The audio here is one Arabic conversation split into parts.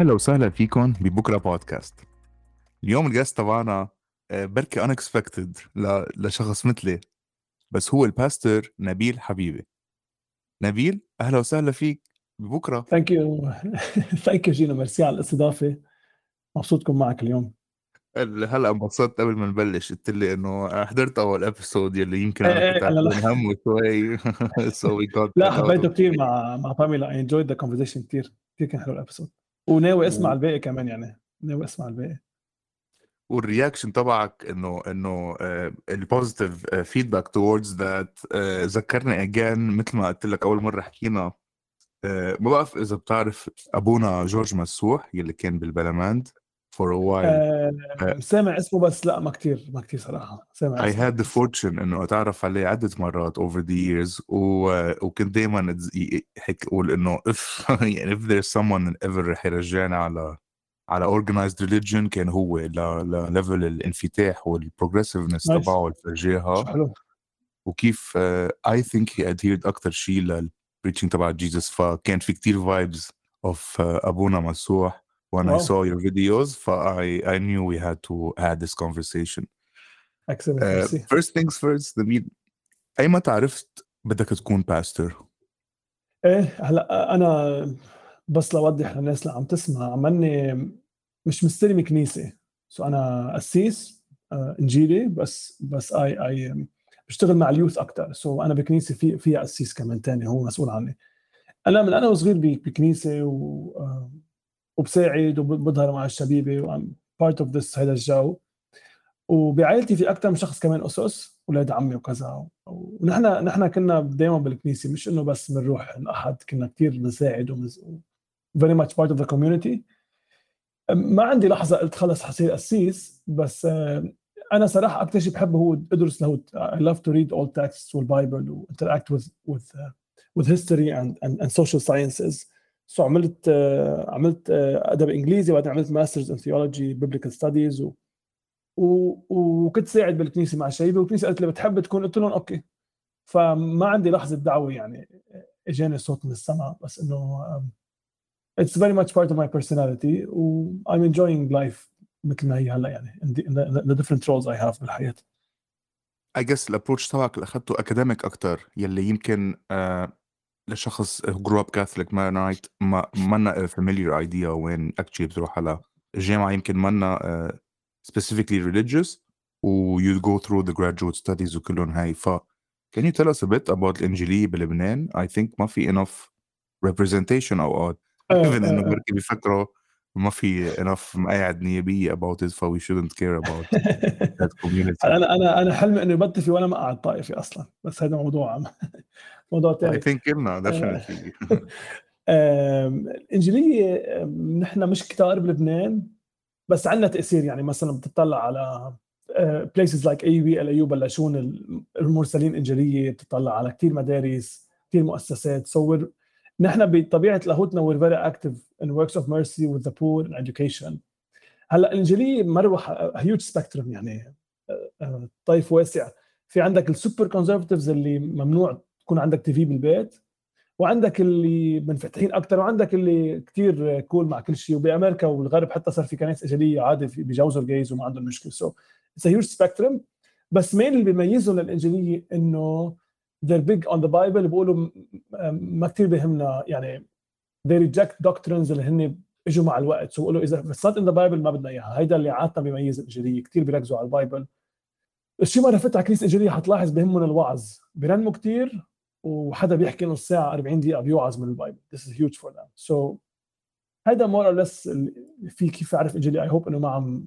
أهلا وسهلا فيكم ببكرة بودكاست. اليوم ال guest تبعنا آه، pretty unexpected لشخص مثلي بس هو ال pastor نبيل حبيبي. نبيل أهلا وسهلا فيك ببكرة. thank you thank you جينا ميرسي على الاستضافة. مبسوط كون معك اليوم. هلا انبسطت قبل ما نبلش. قلت لي إنه حضرت أول episode يلي يمكن أنا إيه، كنت لا،. همه شوي so we لا حبيته كثير مع مع باميلا I enjoyed the conversation كثير كثير كان حلو ال episode وناوي أسمع الباقي كمان يعني ناوي أسمع الباقي. وال reaction تبعك إنه إنه ال positive feedback towards that ذكرني again مثل ما قلت لك أول مرة حكينا آه، ما بعرف إذا بتعرف أبونا جورج مسوح يلي كان بالبلماند for a while آه سامع اسمه بس لا ما كثير ما كثير صراحة. سامع I اسمه had the fortune إنه أتعرف عليه عدة مرات over the years و... وكنت دائما هيك أقول إنه if يعني if there's someone ever رح يرجعنا على على organized religion كان هو لل level الانفتاح وال progressiveness. تبعه اللي فرجاها وكيف I think he adhered أكتر شيء لل preaching تبع Jesus فكان في كتير vibes of uh, أبونا مسوح. When I Wow. saw your videos I, I knew we had to had this conversation. Excellent uh, first things first نبيل أيمتى عرفت بدك تكون pastor؟ إيه هلا أنا بس لوضح للناس اللي عم تسمع عملني مش مستلم كنيسة. so أنا قسيس آه، إنجيلي بس بس I I بشتغل مع ال youth أكثر سو أنا بكنيسة في فيها قسيس كمان تاني هو مسؤول عني. أنا من أنا وصغير بكنيسة و آه، وبساعد وبظهر مع الشبيبة و um part of this هذا الجو. وبعائلتي في أكثر من شخص كمان أسس أولاد عمي وكذا. ونحن نحن كنا دائما بالكنيسة مش إنه بس بنروح الأحد كنا كثير بنساعد very much part of the community. ما عندي لحظة قلت خلص حصير قسيس بس آه، أنا صراحة أكثر شيء بحبه هو ادرس لاهوت I love to read all texts وال Bible و interact with with uh, with history so عملت آه، عملت آه، أدب إنجليزي وبعدين عملت masters in theology biblical studies وكنت ساعد بالكنيسة مع الشبيبه والكنيسة قالت لي بتحب تكون؟ قلت لهم okay. فما عندي لحظة دعوة يعني إجاني صوت من السماء بس إنه it's very much part of my personality و I'm enjoying life مثل ما هي هلا يعني the different roles I have بالحياة. I guess ال approach تبعك اللي اخذته academic أكتر يلي يمكن آه لشخص who grew up Catholic Mennonite ما منا familiar idea وين actually بتروح على الجامعة يمكن منا uh, specifically religious و you go through the graduate studies وكلهم هاي ف can you tell us a bit about الإنجيلية بلبنان I think ما في enough representation أوقات آه، even إنه آه، آه. بركي بيفكروا ما في enough مقاعد نيابية about it ف we shouldn't care about that community أنا أنا أنا حلمي انه يبطل في ولا مقعد طائفي أصلا بس هذا موضوع موضوع ثاني think كلنا definitely. آم، الإنجيلية نحن مش كتار بلبنان بس عندنا تأثير. يعني مثلا بتطلع على places like AUB LAU بلشون ال- المرسلين إنجيلية بتطلع على كثير مدارس كثير مؤسسات. سو so نحن بطبيعة لاهوتنا we're very active in works of mercy with the poor and education. هلأ الإنجيلية مروح huge spectrum يعني آه، آه، طيف واسع. في عندك ال super conservatives اللي ممنوع تكون عندك TV بالبيت وعندك اللي منفتحين أكثر وعندك اللي كتير cool مع كل شيء. وبأمريكا والغرب حتى صار في كنائس إنجيلية عادي بيجوزوا ال gays وما عندهم مشكلة. so it's huge spectrum بس مين اللي بيميزهم للإنجيلية إنه they're big on the Bible. بيقولوا ما كثير بيهمنا. يعني they reject doctrines اللي هن إجوا مع الوقت. so بيقولوا إذا it's not in the Bible ما بدنا إياها. هيدا اللي عادة بيميز الإنجيلية. كثير بيركزوا على ال Bible. شي مرة فتح كنيسة انجيليه حتلاحظ بهمهم الوعظ. بيرنموا كثير وحدا بيحكي نص ساعه 40 دقيقة بيوعظ من ال Bible. This is huge for them. So more or less ال- في كيف أعرف انجيلي I hope إنه ما عم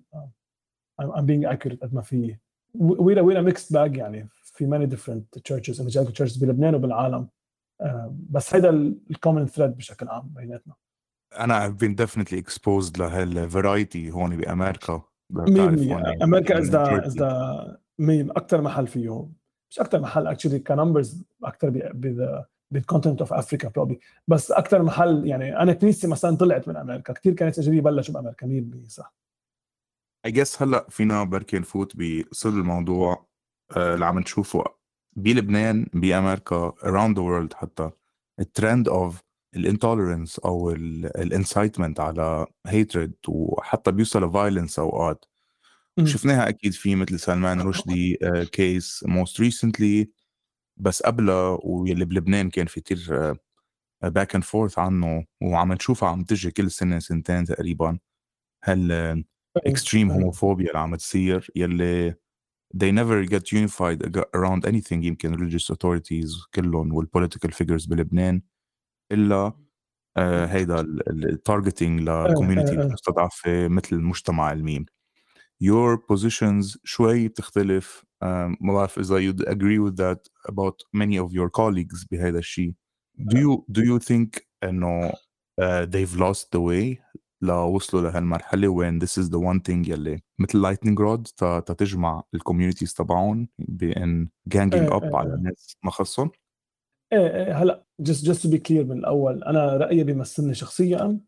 I'm, being accurate قد ما في. وينا وينا mixed bag يعني. في many different churches. evangelical churches بلبنان وبالعالم. آه، بس هيدا ال common thread بشكل عام بيناتنا. أنا I've been definitely exposed لهال variety هون بأمريكا. 100% بتعرف هون أمريكا is the. is the main أكثر محل فيه مش أكثر محل actually ك numbers أكثر بال continent of Africa probably بس أكثر محل يعني أنا كنيستي مثلا طلعت من أمريكا. كثير كانت اجري بلشوا بأمريكا. 100% صح. I guess هلأ فينا بركي نفوت بصلب الموضوع آه، اللي عم نشوفه بلبنان بأمريكا around the world حتى. الترند of ال intolerance أو ال incitement على hatred وحتى بيوصل ل violence أوقات. شفناها أكيد في مثل سلمان رشدي case most recently بس قبلها واللي بلبنان كان في كثير back and forth عنه وعم نشوفها عم تجي كل سنة سنتين تقريبا هال extreme homophobia اللي عم تصير يلي they never get unified around anything يمكن religious authorities كلهم وال political figures بلبنان إلا آه هيدا ال targeting ل community مستضعفه مثل المجتمع الميم. Your positions شوي بتختلف. ما بعرف إذا you'd agree with that about many of your colleagues بهذا الشيء. Do you do you think إنه uh, they've lost the way لوصلوا لهالمرحلة وين this is the one thing يلي مثل lightning rod تتجمع ال communities تبعهم بأن ganging up على الناس ما خصهم؟ إيه إيه هلأ just just to be clear من الأول أنا رأيي بيمثلني شخصيا.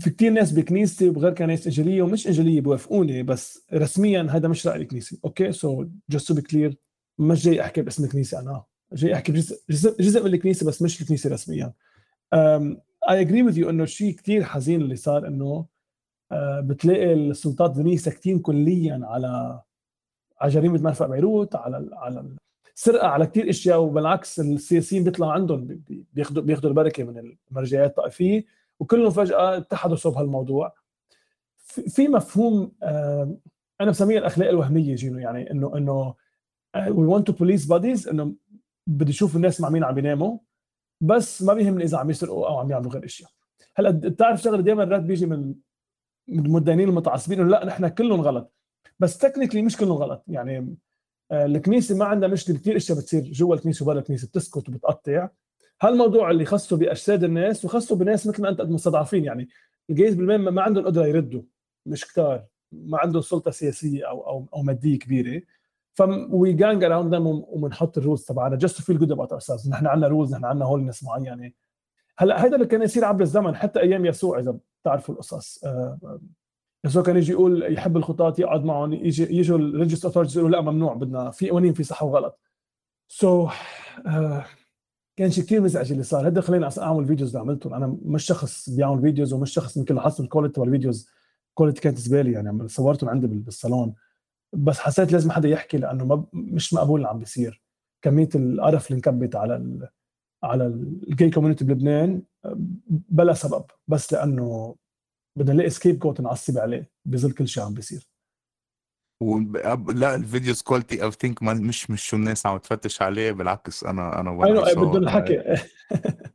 في كثير ناس بكنيستي وبغير كنايس انجيليه ومش انجيليه بوافقوني بس رسميا هذا مش رأي الكنيسة. Okay؟ so just to be clear مش جاي أحكي باسم الكنيسة أنا. جاي أحكي بجزء جزء من الكنيسة بس مش الكنيسة رسميا. I agree with you إنه شيء كثير حزين اللي صار إنه uh, بتلاقي السلطات الدينيه ساكتين كليا على على جريمة مرفأ بيروت على على السرقه على كثير أشياء وبالعكس السياسيين بيطلعوا عندهم بياخذوا بياخذوا البركة من المرجعيات الطائفية. وكلهم فجأة اتحدوا صوب هالموضوع. في مفهوم آه أنا بسميها الأخلاق الوهمية you know يعني انه إنه we want to police bodies إنه بدي أشوف الناس مع مين عم بيناموا بس ما بيهمني إذا عم يسرقوا أو عم يعملوا غير إشياء. هلأ بتعرف شغلة دائما الرد بيجي من المتدينين المتعصبين إنه لا نحن كلهم غلط. بس technically مش كلهم غلط. يعني آه، الكنيسة ما عندها مشكلة كثير إشياء بتصير جوا الكنيسة وبرا الكنيسة بتسكت وبتقطع. هالموضوع اللي خصه بأجساد الناس وخصه بناس مثل ما أنت مستضعفين يعني ال gays بالمين ما عندهم قدره يردوا مش كتار ما عندهم سلطة سياسية أو أو أو مادية كبيرة. ف we gang around them وبنحط ال rules تبعنا just to feel good about our نحن عندنا rules نحن عندنا holiness معينة. هلأ هذا اللي كان يصير عبر الزمن حتى أيام يسوع إذا بتعرفوا القصص. آه، يسوع كان يجي يقول يحب الخطاة يقعد معهم يجي يجوا ال religious authorities يقولوا لا ممنوع بدنا في قوانين في صح وغلط. so so, uh, كان شيء كثير مزعج اللي صار. هذا خليني أعمل videos اللي عملتهم. أنا مش شخص بيعمل videos ومش شخص يمكن لاحظت ال quality تبع ال videos quality كانت زبالة يعني. صورتهم عندي بالصالون. بس حسيت لازم حدا يحكي لأنه ما مش مقبول اللي عم بيصير. كمية القرف اللي انكبت على ال على ال gay community بلبنان بلا سبب. بس لأنه بدنا نلاقي scapegoat نعصب عليه بظل كل شيء عم بيصير. و... لا ال videos quality I think مش مش شو الناس عم تفتش عليه بالعكس أنا أنا أيوه بدهم الحكي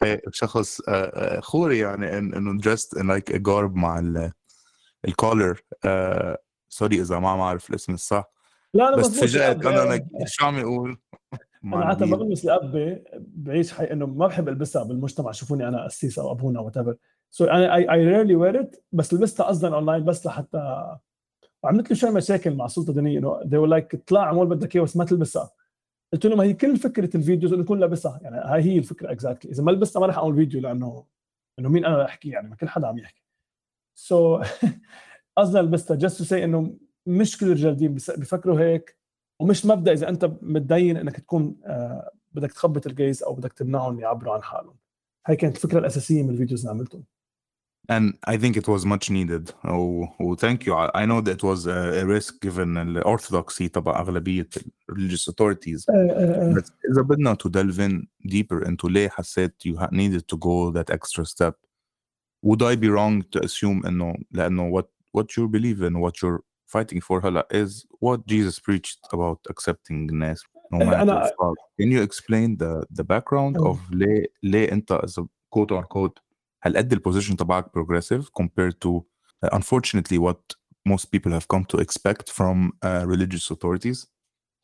إيه، شخص آه، آه، خوري يعني إنه درست like garb مع ال collar sorry إذا ما عم اعرف الاسم الصح. لا أنا بس تفاجأت أنا شو عم يقول؟ أنا حتى بغمس الاب بعيش حي إنه ما بحب ألبسها بالمجتمع شوفوني أنا قسيس أو أبونا whatever so أنا I rarely wear it بس لبستها قصدا اونلاين بس لحتى وعملت له شوي مشاكل مع السلطة الدينية إنه they were like اطلع اعمل بدك إياه بس ما تلبسها. قلت له ما هي كل فكرة ال videos إنه يكون لابسها يعني هاي هي الفكرة exactly إذا ما لبستها ما راح أعمل فيديو لأنه انه مين أنا أحكي يعني؟ ما كل حدا عم يحكي. so so, قصدا لبستها just to say إنه مش كل الرجال دين بيفكروا هيك ومش مبدأ إذا أنت متدين إنك تكون آه بدك تخبط ال gays أو بدك تمنعهم يعبروا عن حالهم. هاي كانت الفكرة الأساسية من ال videos اللي عملتهم. and I think it was much needed. Oh, oh thank you. I, I know that it was a, a risk given الأورثودوكسي تبع أغلبية religious authorities. But إذا بدنا to delve in deeper into ليه حسيت you needed to go that extra step. Would I be wrong to assume إنه لأنه what what you believe in, what you're fighting for هلا is what Jesus preached about accepting الناس no matter Can you explain the the background of ليه ليه أنت as a quote unquote هل البوزيشن تبعك progressive compared to uh, unfortunately what most people have come to expect from uh, religious authorities?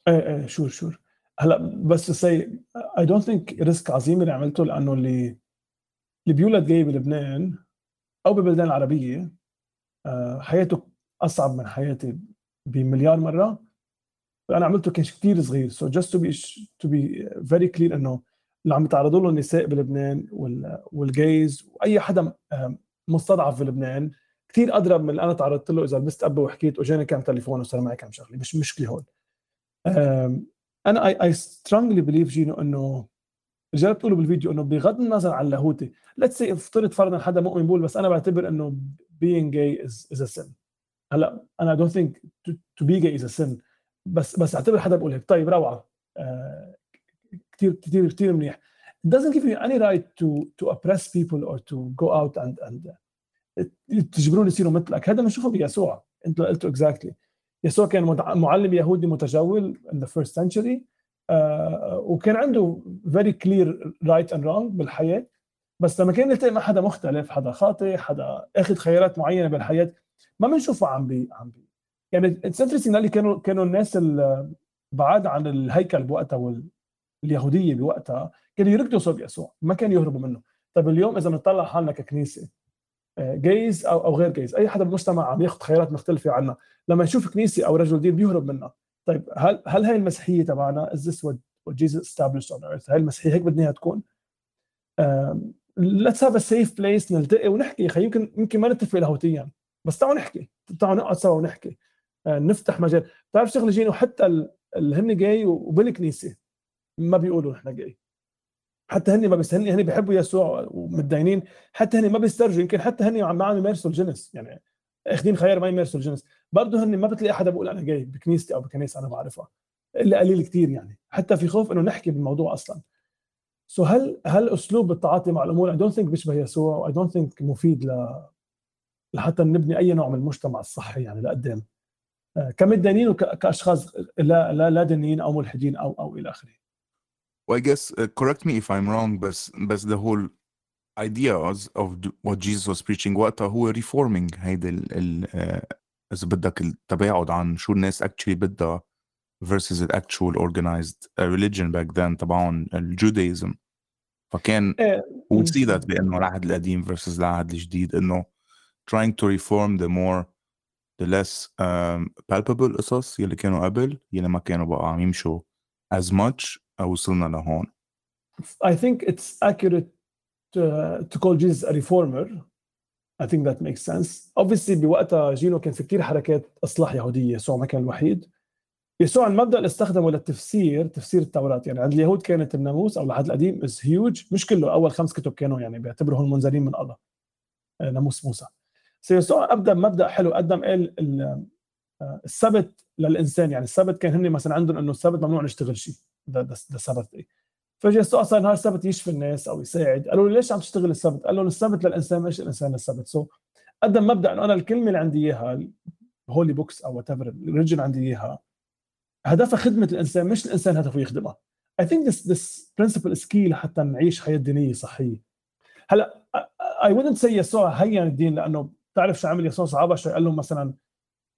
إيه إيه sure sure هلا بس see I don't think risk عظيم اللي عملته لأنه اللي اللي بيولد جاي بلبنان أو ببلدان العربيه حياته أصعب من حياتي بمليار مرة. فانا عملته كان كثير صغير. so just to be to be very clear إنه اللي عم يتعرضوا له النساء بلبنان وال gays وأي حدا مستضعف بلبنان كثير اضرب من اللي أنا تعرضت له إذا لبست أبي وحكيت واجاني كم تليفون وصار معي كم شغلة مش مشكلة هون. أنا I I strongly believe جينو إنه رجال بتقولوا بالفيديو إنه بغض النظر عن اللاهوتي let's say افترض فرضا حدا مؤمن بقول بس أنا بعتبر إنه being gay is, is a sin. هلأ أنا don't think to be gay is a sin بس بس أعتبر حدا بقول هيك. طيب روعة. آه كثير كثير كثير منيح. It doesn't give you any right to to oppress people or to go out and and تجبرون يصيروا مثلك. هذا بنشوفه بيسوع. انت قلته exactly يسوع كان معلم يهودي متجول in the first century. uh, وكان عنده very clear right and wrong بالحياة. بس لما كان يلتقي مع حدا مختلف حدا خاطئ حدا أخذ خيارات معينة بالحياة ما بنشوفه عم بي عم بي. يعني it's interesting كانوا كانوا الناس بعاد عن الهيكل بوقتها واليهوديه بوقتها كانوا يركضوا صوب يسوع ما كانوا يهربوا منه. طيب اليوم إذا بنطلع حالنا ككنيسة جايز أو أو غير جايز؟ أي حدا بالمجتمع عم ياخذ خيارات مختلفة عنا لما يشوف كنيسة أو رجل دين بيهرب منها. طيب هل هل هي المسيحية تبعنا is this what Jesus established on earth هاي المسيحية هيك بدنا إياها تكون؟ let's have a safe place نلتقي ونحكي. خي يمكن يمكن ما نتفق لاهوتيا بس تعالوا نحكي. تعالوا نقعد سوا ونحكي. آه، نفتح مجال. بتعرف شغلة جيني؟ وحتى اللي هن جاي وبالكنيسة. ما بيقولوا نحن جاي حتى هن ما بس هن هن بيحبوا يسوع ومتدينين. حتى هن ما بيسترجوا يمكن حتى هن عم عم يمارسوا الجنس يعني أخذين خيار ما يمارسوا الجنس برضه هن ما بتلاقي حدا بيقول أنا جاي بكنيستي أو بكنيسة أنا بعرفها إلا قليل كثير يعني. حتى في خوف إنه نحكي بالموضوع أصلا. so هل هل أسلوب التعاطي مع الأمور I don't think بيشبه يسوع و I don't think مفيد ل لحتى نبني أي نوع من المجتمع الصحي يعني لقدام. آه، كمتدينين وكاشخاص لا لا لا دينيين أو ملحدين أو أو إلى آخره. Well, I guess uh, correct me if I'm wrong بس بس the whole ideas of what Jesus was preaching وقتها هو reforming هيدي ال, uh, اذا بدك التباعد عن شو الناس actually بدها versus the actual organized uh, religion back then تبعهم الجودايزم فكان we see that بانه العهد القديم versus العهد الجديد انه trying to reform the more the less um, palpable قصص يلي كانوا قبل يلي ما كانوا بقى عم يمشوا as much وصلنا لهون. I think it's accurate to, to call Jesus a reformer. I think that makes sense. Obviously بوقتها جينو كان في كثير حركات إصلاح يهودية يسوع ما كان الوحيد. يسوع المبدأ اللي استخدمه للتفسير تفسير التوراة يعني عند اليهود كانت الناموس أو العهد القديم از هيوج مش كله أول خمس كتب كانوا يعني بيعتبروا منزلين من الله ناموس موسى. سيسوع أبدأ مبدأ حلو قدم قال السبت للإنسان يعني السبت كان هن مثلا عندهم إنه السبت ممنوع نشتغل شيء. ده ده, ده سبت فجاء يسوع صار نهار السبت يشفي الناس أو يساعد. قالوا له ليش عم تشتغل السبت؟ قال لهم السبت للإنسان مش الإنسان للسبت so قدم مبدأ إنه أنا الكلمة اللي عندي إياها holy books أو whatever ال religion عندي إياها هدفها خدمة الإنسان مش الإنسان هدفه يخدمها. I think this this principle is key لحتى نعيش حياة دينية صحية. هلا I wouldn't say يسوع هين الدين لأنه بتعرف شو عمل يسوع؟ صعبه شوي قال لهم مثلا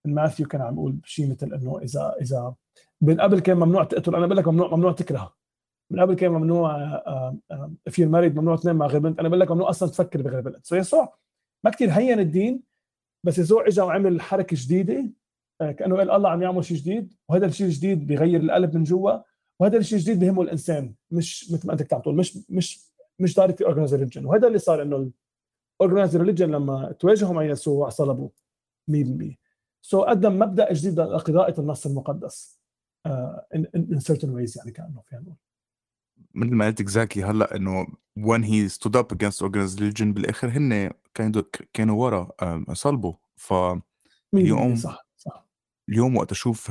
ماثيو كان عم يقول شيء مثل إنه إذا إذا من قبل كان ممنوع تقتل أنا بقول لك ممنوع ممنوع تكره من قبل كان ممنوع في المريض ممنوع تنام مع غير بنت. أنا بقول لك ممنوع أصلا تفكر بغير بنت. so يسوع ما كثير هين الدين بس يسوع اجى وعمل حركة جديدة آه، كأنه قال الله عم يعمل شيء جديد وهذا الشيء الجديد بيغير القلب من جوا وهذا الشيء الجديد بهمه الإنسان. مش مثل ما أنت عم تقول مش مش مش direct organized religion وهذا اللي صار إنه ال organized religion لما تواجهوا مع يسوع صلبوا 100% so قدم مبدأ جديد لقراءة النص المقدس. In, in, certain ways يعني كأنه فينا نقول مثل ما قلت exactly هلأ إنه when he stood up against organized religion بالآخر هن كانوا كانوا ورا صلبوا ف اليوم صح صح. اليوم وقت أشوف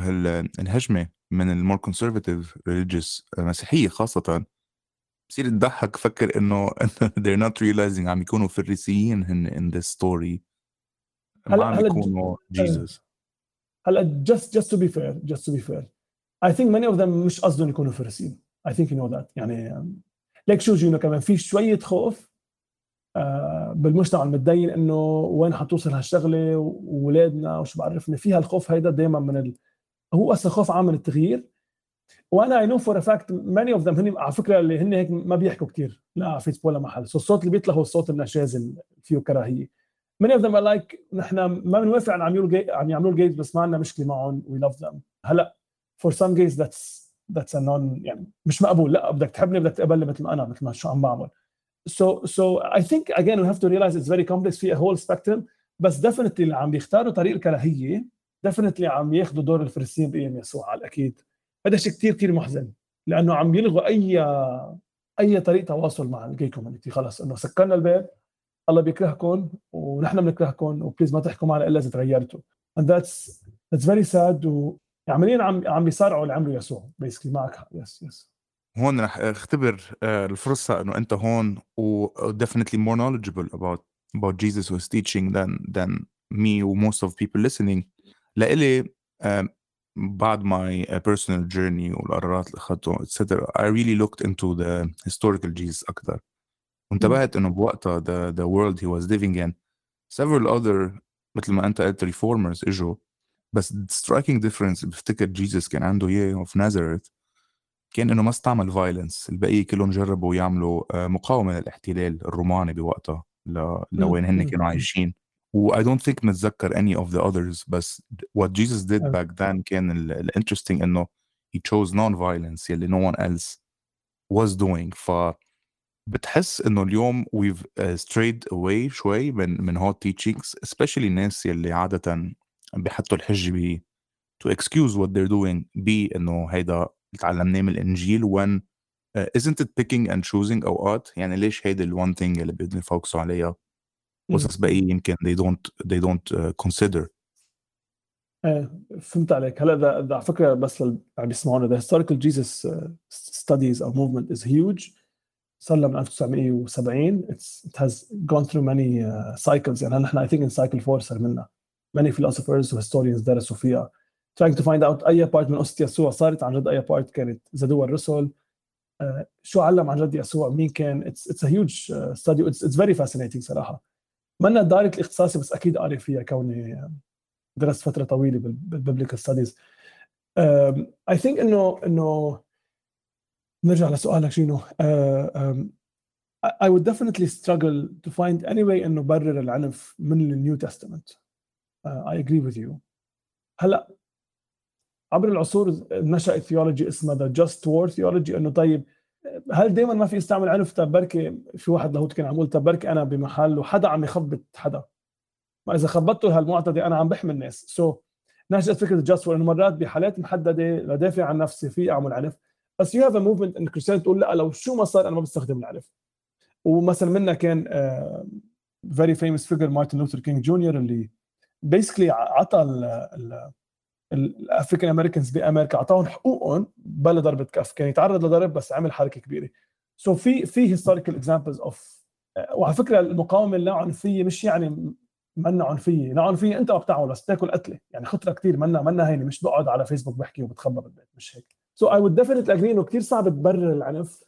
الهجمة من ال more conservative religious المسيحيه خاصة بصير تضحك فكر إنه they're not realizing عم يكونوا فريسيين هن in this story. ما عم يكونوا جيسس هلأ just just to be fair just to be fair I think many of them مش قصدهم يكونوا فريسيين I think you know that. يعني ليك شو جينو كمان؟ في شوية خوف آه، بالمجتمع المتدين إنه وين حتوصل هالشغلة واولادنا وشو بعرفني فيها الخوف هيدا دائما من ال... هو أصلا خوف عام من التغيير. وأنا I know for fact many of them هن على فكرة اللي هن هيك ما بيحكوا كثير لا على فيسبوك ولا محل. so الصوت اللي بيطلع هو الصوت النشاز اللي فيه كراهية. Of them are like نحن ما بنوافق عم يعملوا عم يعملوا جيز بس ما عندنا مشكلة معهم. we love them هلأ for some gays that's that's known يعني مش مقبول. لا بدك تحبني بدك تقبلني مثل ما أنا مثل ما شو عم بعمل. So so I think again we have to realize it's very complex. في a whole spectrum. بس definitely اللي عم بيختاروا طريق الكراهية definitely عم ياخذوا دور الفريسيين بإيام يسوع على الأكيد. هذا شيء كثير كثير محزن. لأنه عم يلغوا أي أي طريقه تواصل مع ال gay community خلص إنه سكرنا البيت. الله بيكرهكم ونحن بنكرهكم. و please ما تحكوا معنا إلا إذا تغيرتوا. And that's that's very sad. و عمليا عم عم بيصارعوا الأمر يسوع basically معك حق yes yes هون رح اختبر آه، الفرصة انه انت هون و definitely more knowledgeable about about Jesus was teaching than than me و most of people listening لإلي um, بعد my uh, personal journey والقرارات اللي اخذتها etc I really looked into the historical Jesus أكثر وانتبهت انه بوقتها the, the world he was living in several other مثل ما انت قلت reformers اجوا بس striking difference بفتكر Jesus كان عنده اياه في Nazareth كان إنه ما استعمل violence البقية كلهم جربوا يعملوا مقاومة للاحتلال الروماني بوقتها لوين هن كانوا عايشين. و I don't think نتذكر any of the others بس what Jesus did back then كان الانترستنج إنه he chose non-violence يلي no one else was doing. ف بتحس إنه اليوم we've uh, strayed away شوي من من hot teachings especially الناس يلي عادة بيحطوا الحجة ب to excuse what they're doing ب انه هيدا تعلمناه من الانجيل when uh, isn't it picking and choosing اوقات يعني ليش هيدي ال one thing اللي بدنا يفوكسوا عليها قصص بقية يمكن they don't they don't uh, consider إيه فهمت عليك هلا اذا على فكره بس عم بيسمعونا the historical Jesus uh, studies or movement is huge صار لها من 1970 it's, it has gone through many uh, cycles يعني نحن I think in cycle 4 صار منا many philosophers و historians درسوا فيها trying to find out أي part من قصه يسوع صارت عن جد أي part كانت. زادوها الرسل uh, شو علم عن جد يسوع؟ مين كان؟ It's, it's a huge uh, study. It's, it's very fascinating صراحة. منا دائرة اختصاصي بس أكيد قاري فيها كوني درست فترة طويلة بال biblical studies I think انه إنه نرجع لسؤالك شنو؟ uh, um, I would definitely struggle to find any way إنه برر العنف من ال New Testament I agree with you. هلا عبر العصور نشأت theology اسمها the just war theology إنه طيب هل دائما ما في استعمل عنف طب بركي في واحد لاهوت كان عم يقول طب بركي أنا بمحل وحدا عم يخبط حدا. ما إذا خبطته هالمعتدي أنا عم بحمي الناس. so, نشأت فكرة ال just war إنه مرات بحالات محددة لدافع عن نفسي في أعمل عنف بس you have a movement in Christian تقول لا لو شو ما صار أنا ما بستخدم العنف ومثلا منا كان very famous figure مارتن لوثر كينج جونيور اللي basically عطى ال African Americans بامريكا اعطاهم حقوقهم بلا ضربه كف. كان يتعرض لضرب بس عمل حركة كبيرة. so so في في historical examples of وعلى فكرة المقاومة اللا عنفيه مش يعني منا عنفية. لا عنفيه أنت ما بتعمل بس تاكل قتلة. يعني خطرة كثير منا منا هينة. مش بقعد على فيسبوك بحكي وبتخبى بالبيت. مش هيك. so I would definitely agree إنه كثير صعب تبرر العنف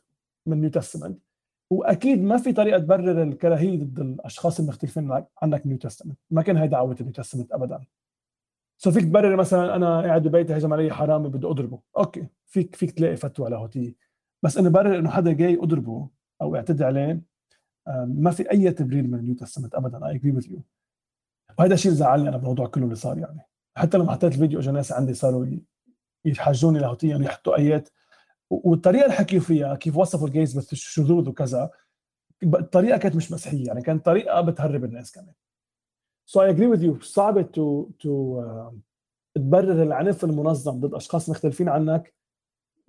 من New Testament وأكيد ما في طريقة تبرر الكراهية ضد الأشخاص المختلفين عنك New Testament ما كان هي دعوة ال New Testament ابدا. so فيك تبرر مثلا أنا قاعد ببيتي هجم علي حرامي بدي أضربه. okay فيك فيك تلاقي فتوى لاهوتيه بس انه برر إنه حدا جاي أضربه أو اعتدي عليه ما في أي تبرير من ال New Testament ابدا. I agree with you وهذا الشيء زعلني أنا بالموضوع كله اللي صار يعني. حتى لما حطيت الفيديو اجى ناس عندي صاروا يحجوني لاهوتيا ويحطوا آيات والطريقة اللي حكيوا فيها كيف وصفوا ال gays بالشذوذ وكذا الطريقة كانت مش مسيحية يعني كانت طريقة بتهرب الناس كمان. so I agree with you صعبه to to تبرر العنف المنظم ضد أشخاص مختلفين عنك.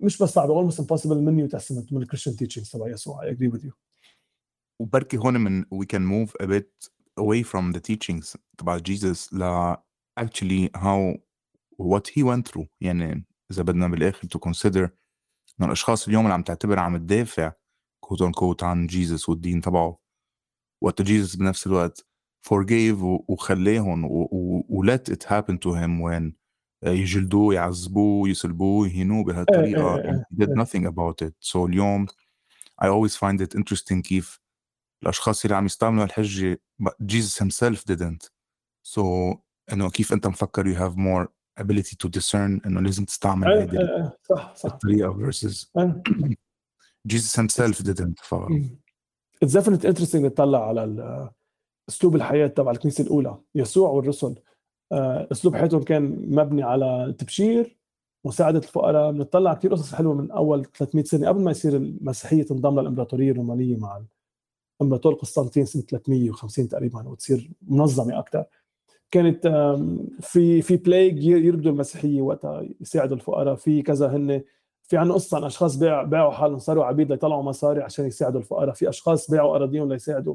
مش بس صعبه almost impossible من New Testament من ال Christian teachings تبع يسوع I agree with you وبركي هون من we can move a bit away from the teachings تبع Jesus ل actually how what he went through. يعني إذا بدنا بالآخر to consider إنه الأشخاص اليوم اللي عم تعتبر عم تدافع quote unquote عن Jesus والدين تبعه. وقت Jesus بنفس الوقت forgave وخلاهم و let it happen to him when يجلدوه يعذبوه يصلبوه يهينوه بهالطريقة. and he did nothing about it. So اليوم I always find it interesting كيف الأشخاص اللي عم يستعملوا الحجه Jesus himself didn't. So إنه كيف أنت مفكر you have more ability to discern انه لازم تستعمل هذه صح صح. الطريقة versus Jesus himself didn't ف It's definitely interesting نطلع على أسلوب الحياة تبع الكنيسة الأولى. يسوع والرسل. أسلوب حياتهم كان مبني على التبشير مساعده الفقراء. بنطلع كثير قصص حلوة من أول 300 سنة قبل ما يصير المسيحيه تنضم للإمبراطورية الرومانية مع الامبراطور قسطنطين سنة 350 تقريبا وتصير منظمة أكثر كانت في في plague يربدوا المسيحيه وقتها يساعدوا الفقراء. في كذا هن في عنا قصه عن أشخاص باع باعوا حالهم صاروا عبيد ليطلعوا مصاري عشان يساعدوا الفقراء. في أشخاص باعوا أراضيهم ليساعدوا.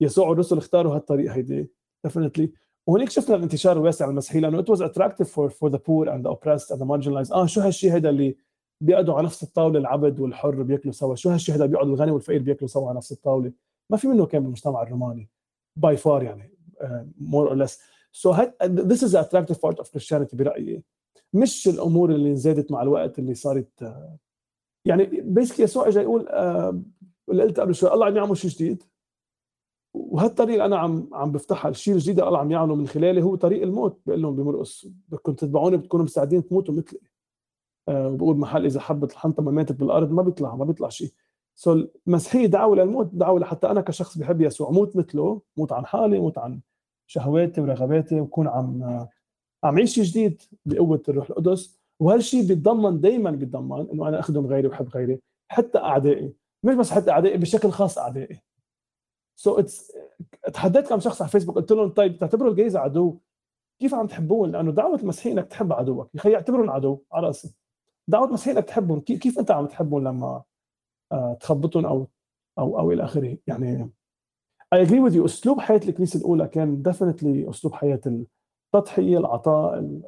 يسوع والرسل اختاروا هالطريق هيدي definitely وهنيك شفنا الانتشار الواسع المسيحي لأنه it was attractive for for the poor and the oppressed and the آه شو هالشيء هذا اللي بيقعدوا على نفس الطاولة العبد والحر بياكلوا سوا؟ شو هالشيء هذا بيقعد الغني والفقير بياكلوا سوا على نفس الطاولة؟ ما في منه كان بالمجتمع الروماني by far يعني more or less so this is the attractive part of Christianity برأيي. مش الأمور اللي زادت مع الوقت اللي صارت آه، يعني basically يسوع اجى يقول آه، اللي قلت قبل شوي الله عم يعمل شيء جديد. وهالطريق أنا عم عم بفتحها الشيء الجديد الله عم يعمله من خلاله هو طريق الموت. بقول لهم بمرقص بدكم تتبعوني بتكونوا مستعدين تموتوا مثلي. أه بقول محل إذا حبة الحنطة ما ماتت بالأرض ما بيطلع ما بيطلع شيء. so المسيحية دعوة للموت دعوة لحتى أنا كشخص بحب يسوع موت مثله موت عن حالي موت عن شهواتي ورغباتي وكون عم عم عيش شيء جديد بقوة الروح القدس. وهالشيء بيتضمن دائما بيتضمن إنه أنا أخدم غيري وحب غيري حتى أعدائي. مش بس حتى أعدائي بشكل خاص أعدائي. so it's تحديت كم شخص على فيسبوك قلت لهم طيب تعتبروا الجايز عدو؟ كيف عم تحبون؟ لأنه دعوة المسيحيين إنك تحب عدوك. يا أخي اعتبرهم عدو على رأسي. دعوة المسيحيين إنك تحبهم كيف أنت عم تحبهم لما آه، تخبطهم أو أو أو إلى آخره؟ يعني I agree with you أسلوب حياة الكنيسة الأولى كان definitely أسلوب حياة التضحية العطاء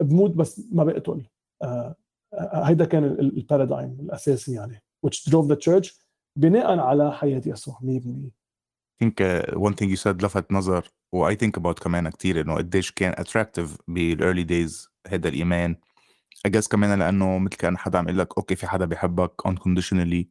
بمود بس ما بقتل آه، آه، هيدا كان ال paradigm الأساسي يعني which drove the church بناء على حياة يسوع 100% think uh, one thing you said لفت نظر و I think about كمان كتير إنه قديش كان attractive بال early days هذا الإيمان. I guess كمان لأنه مثل كأن حدا عم يقول لك أوكي في حدا بيحبك unconditionally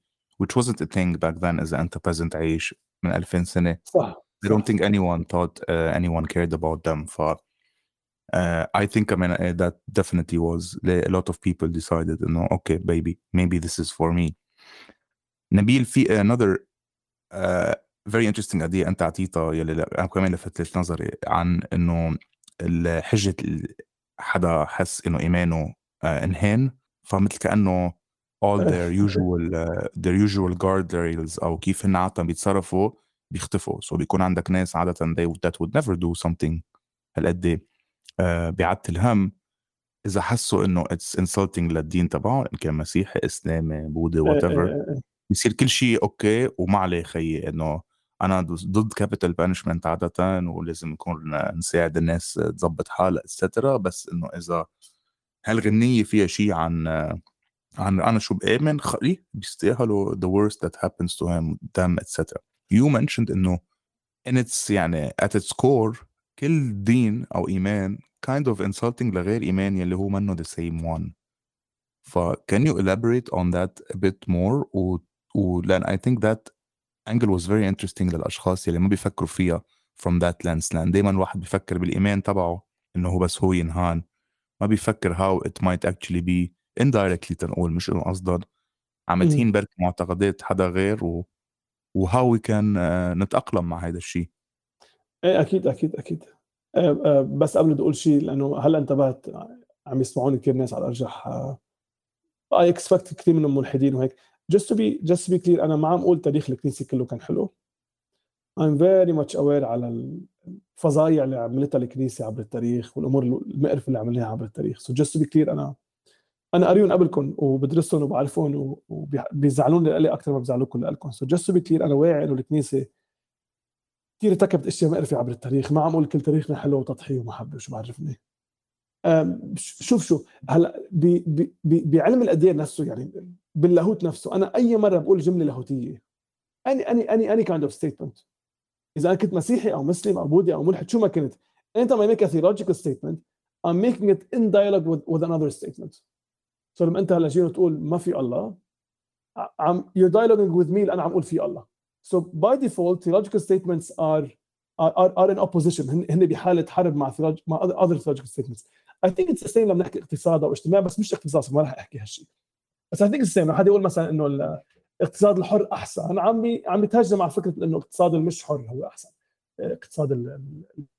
which wasn't a thing back then اذا أنت peasant عايش. من 2000 سنه صح I don't think anyone thought uh, anyone cared about them ف uh, I think I mean uh, that definitely was a lot of people decided انه okay baby maybe this is for me نبيل في another uh, very interesting idea انت اعطيتها يلي أنا كمان لفتت نظري عن انه حجة حدا حس انه ايمانه uh, انهان فمثل كانه all their usual uh, their usual guardrails أو كيف هن عادة بيتصرفوا بيختفوا. so بيكون عندك ناس عادة they that would never do something هالقد uh, بيعدي الهم إذا حسوا إنه it's insulting للدين تبعهم إن كان مسيحي إسلامي بوذي whatever بيصير كل شيء okay وما عليه خيي إنه أنا ضد capital punishment عادة ولازم نكون نساعد الناس تظبط حالها etcetera بس إنه إذا هالغنية فيها شيء عن عن أنا شو بامن خلي بيستاهلوا the worst that happens to him them etc you mentioned انه in its يعني at its core كل دين أو ايمان kind of insulting لغير ايمان يلي هو منه the same one ف can you elaborate on that a bit more و, و لأن I think that angle was very interesting للاشخاص يلي ما بيفكروا فيها from that lens لأن دائما الواحد بيفكر بالايمان تبعه انه هو بس هو ينهان ما بيفكر how it might actually be indirectly تنقول مش إنه قصدا عم تهين برك معتقدات حدا غير و وهاو we can uh, نتأقلم مع هذا الشيء إيه أكيد أكيد أكيد. أه أه بس قبل تقول شيء لأنه هلأ انتبهت عم يسمعوني كثير ناس على الارجح اي اكسبكت كثير منهم ملحدين وهيك. To be just to be clear أنا ما عم أقول تاريخ الكنيسة كله كان حلو. I'm very much aware على الفظايع اللي عملتها الكنيسة عبر التاريخ والأمور المقرفة اللي عملناها عبر التاريخ. So just to be clear أنا أنا قاريهم قبلكم وبدرسهم وبعرفهم وبيزعلوني لي أكثر ما بيزعلوكم لكم so just to be clear أنا واعي إنه الكنيسة كثير ارتكبت أشياء مقرفه عبر التاريخ. ما عم أقول كل تاريخنا حلو وتضحية ومحبة وشو بعرفني. شوف شو هلأ بعلم الأديان نفسه يعني باللاهوت نفسه. أنا أي مرة بقول جملة لاهوتية any any any any kind of statement إذا أنا كنت مسيحي أو مسلم أو بوذي أو ملحد شو ما كنت. أنت ما make a theological statement I'm making it in dialogue with, with another statement. So لما أنت هلا جيت تقول ما في الله. عم you're dialoguing with me أنا عم أقول في الله. So by default theological statements are are, are in opposition. هن بحالة حرب مع مع other theological statements. I think it's the same لما نحكي اقتصاد أو اجتماع بس مش اقتصاد ما راح أحكي هالشيء بس I think the same حدا يقول مثلا إنه الاقتصاد الحر أحسن عم بي عم بيتهجم على فكرة إنه الاقتصاد المش حر هو أحسن. اقتصاد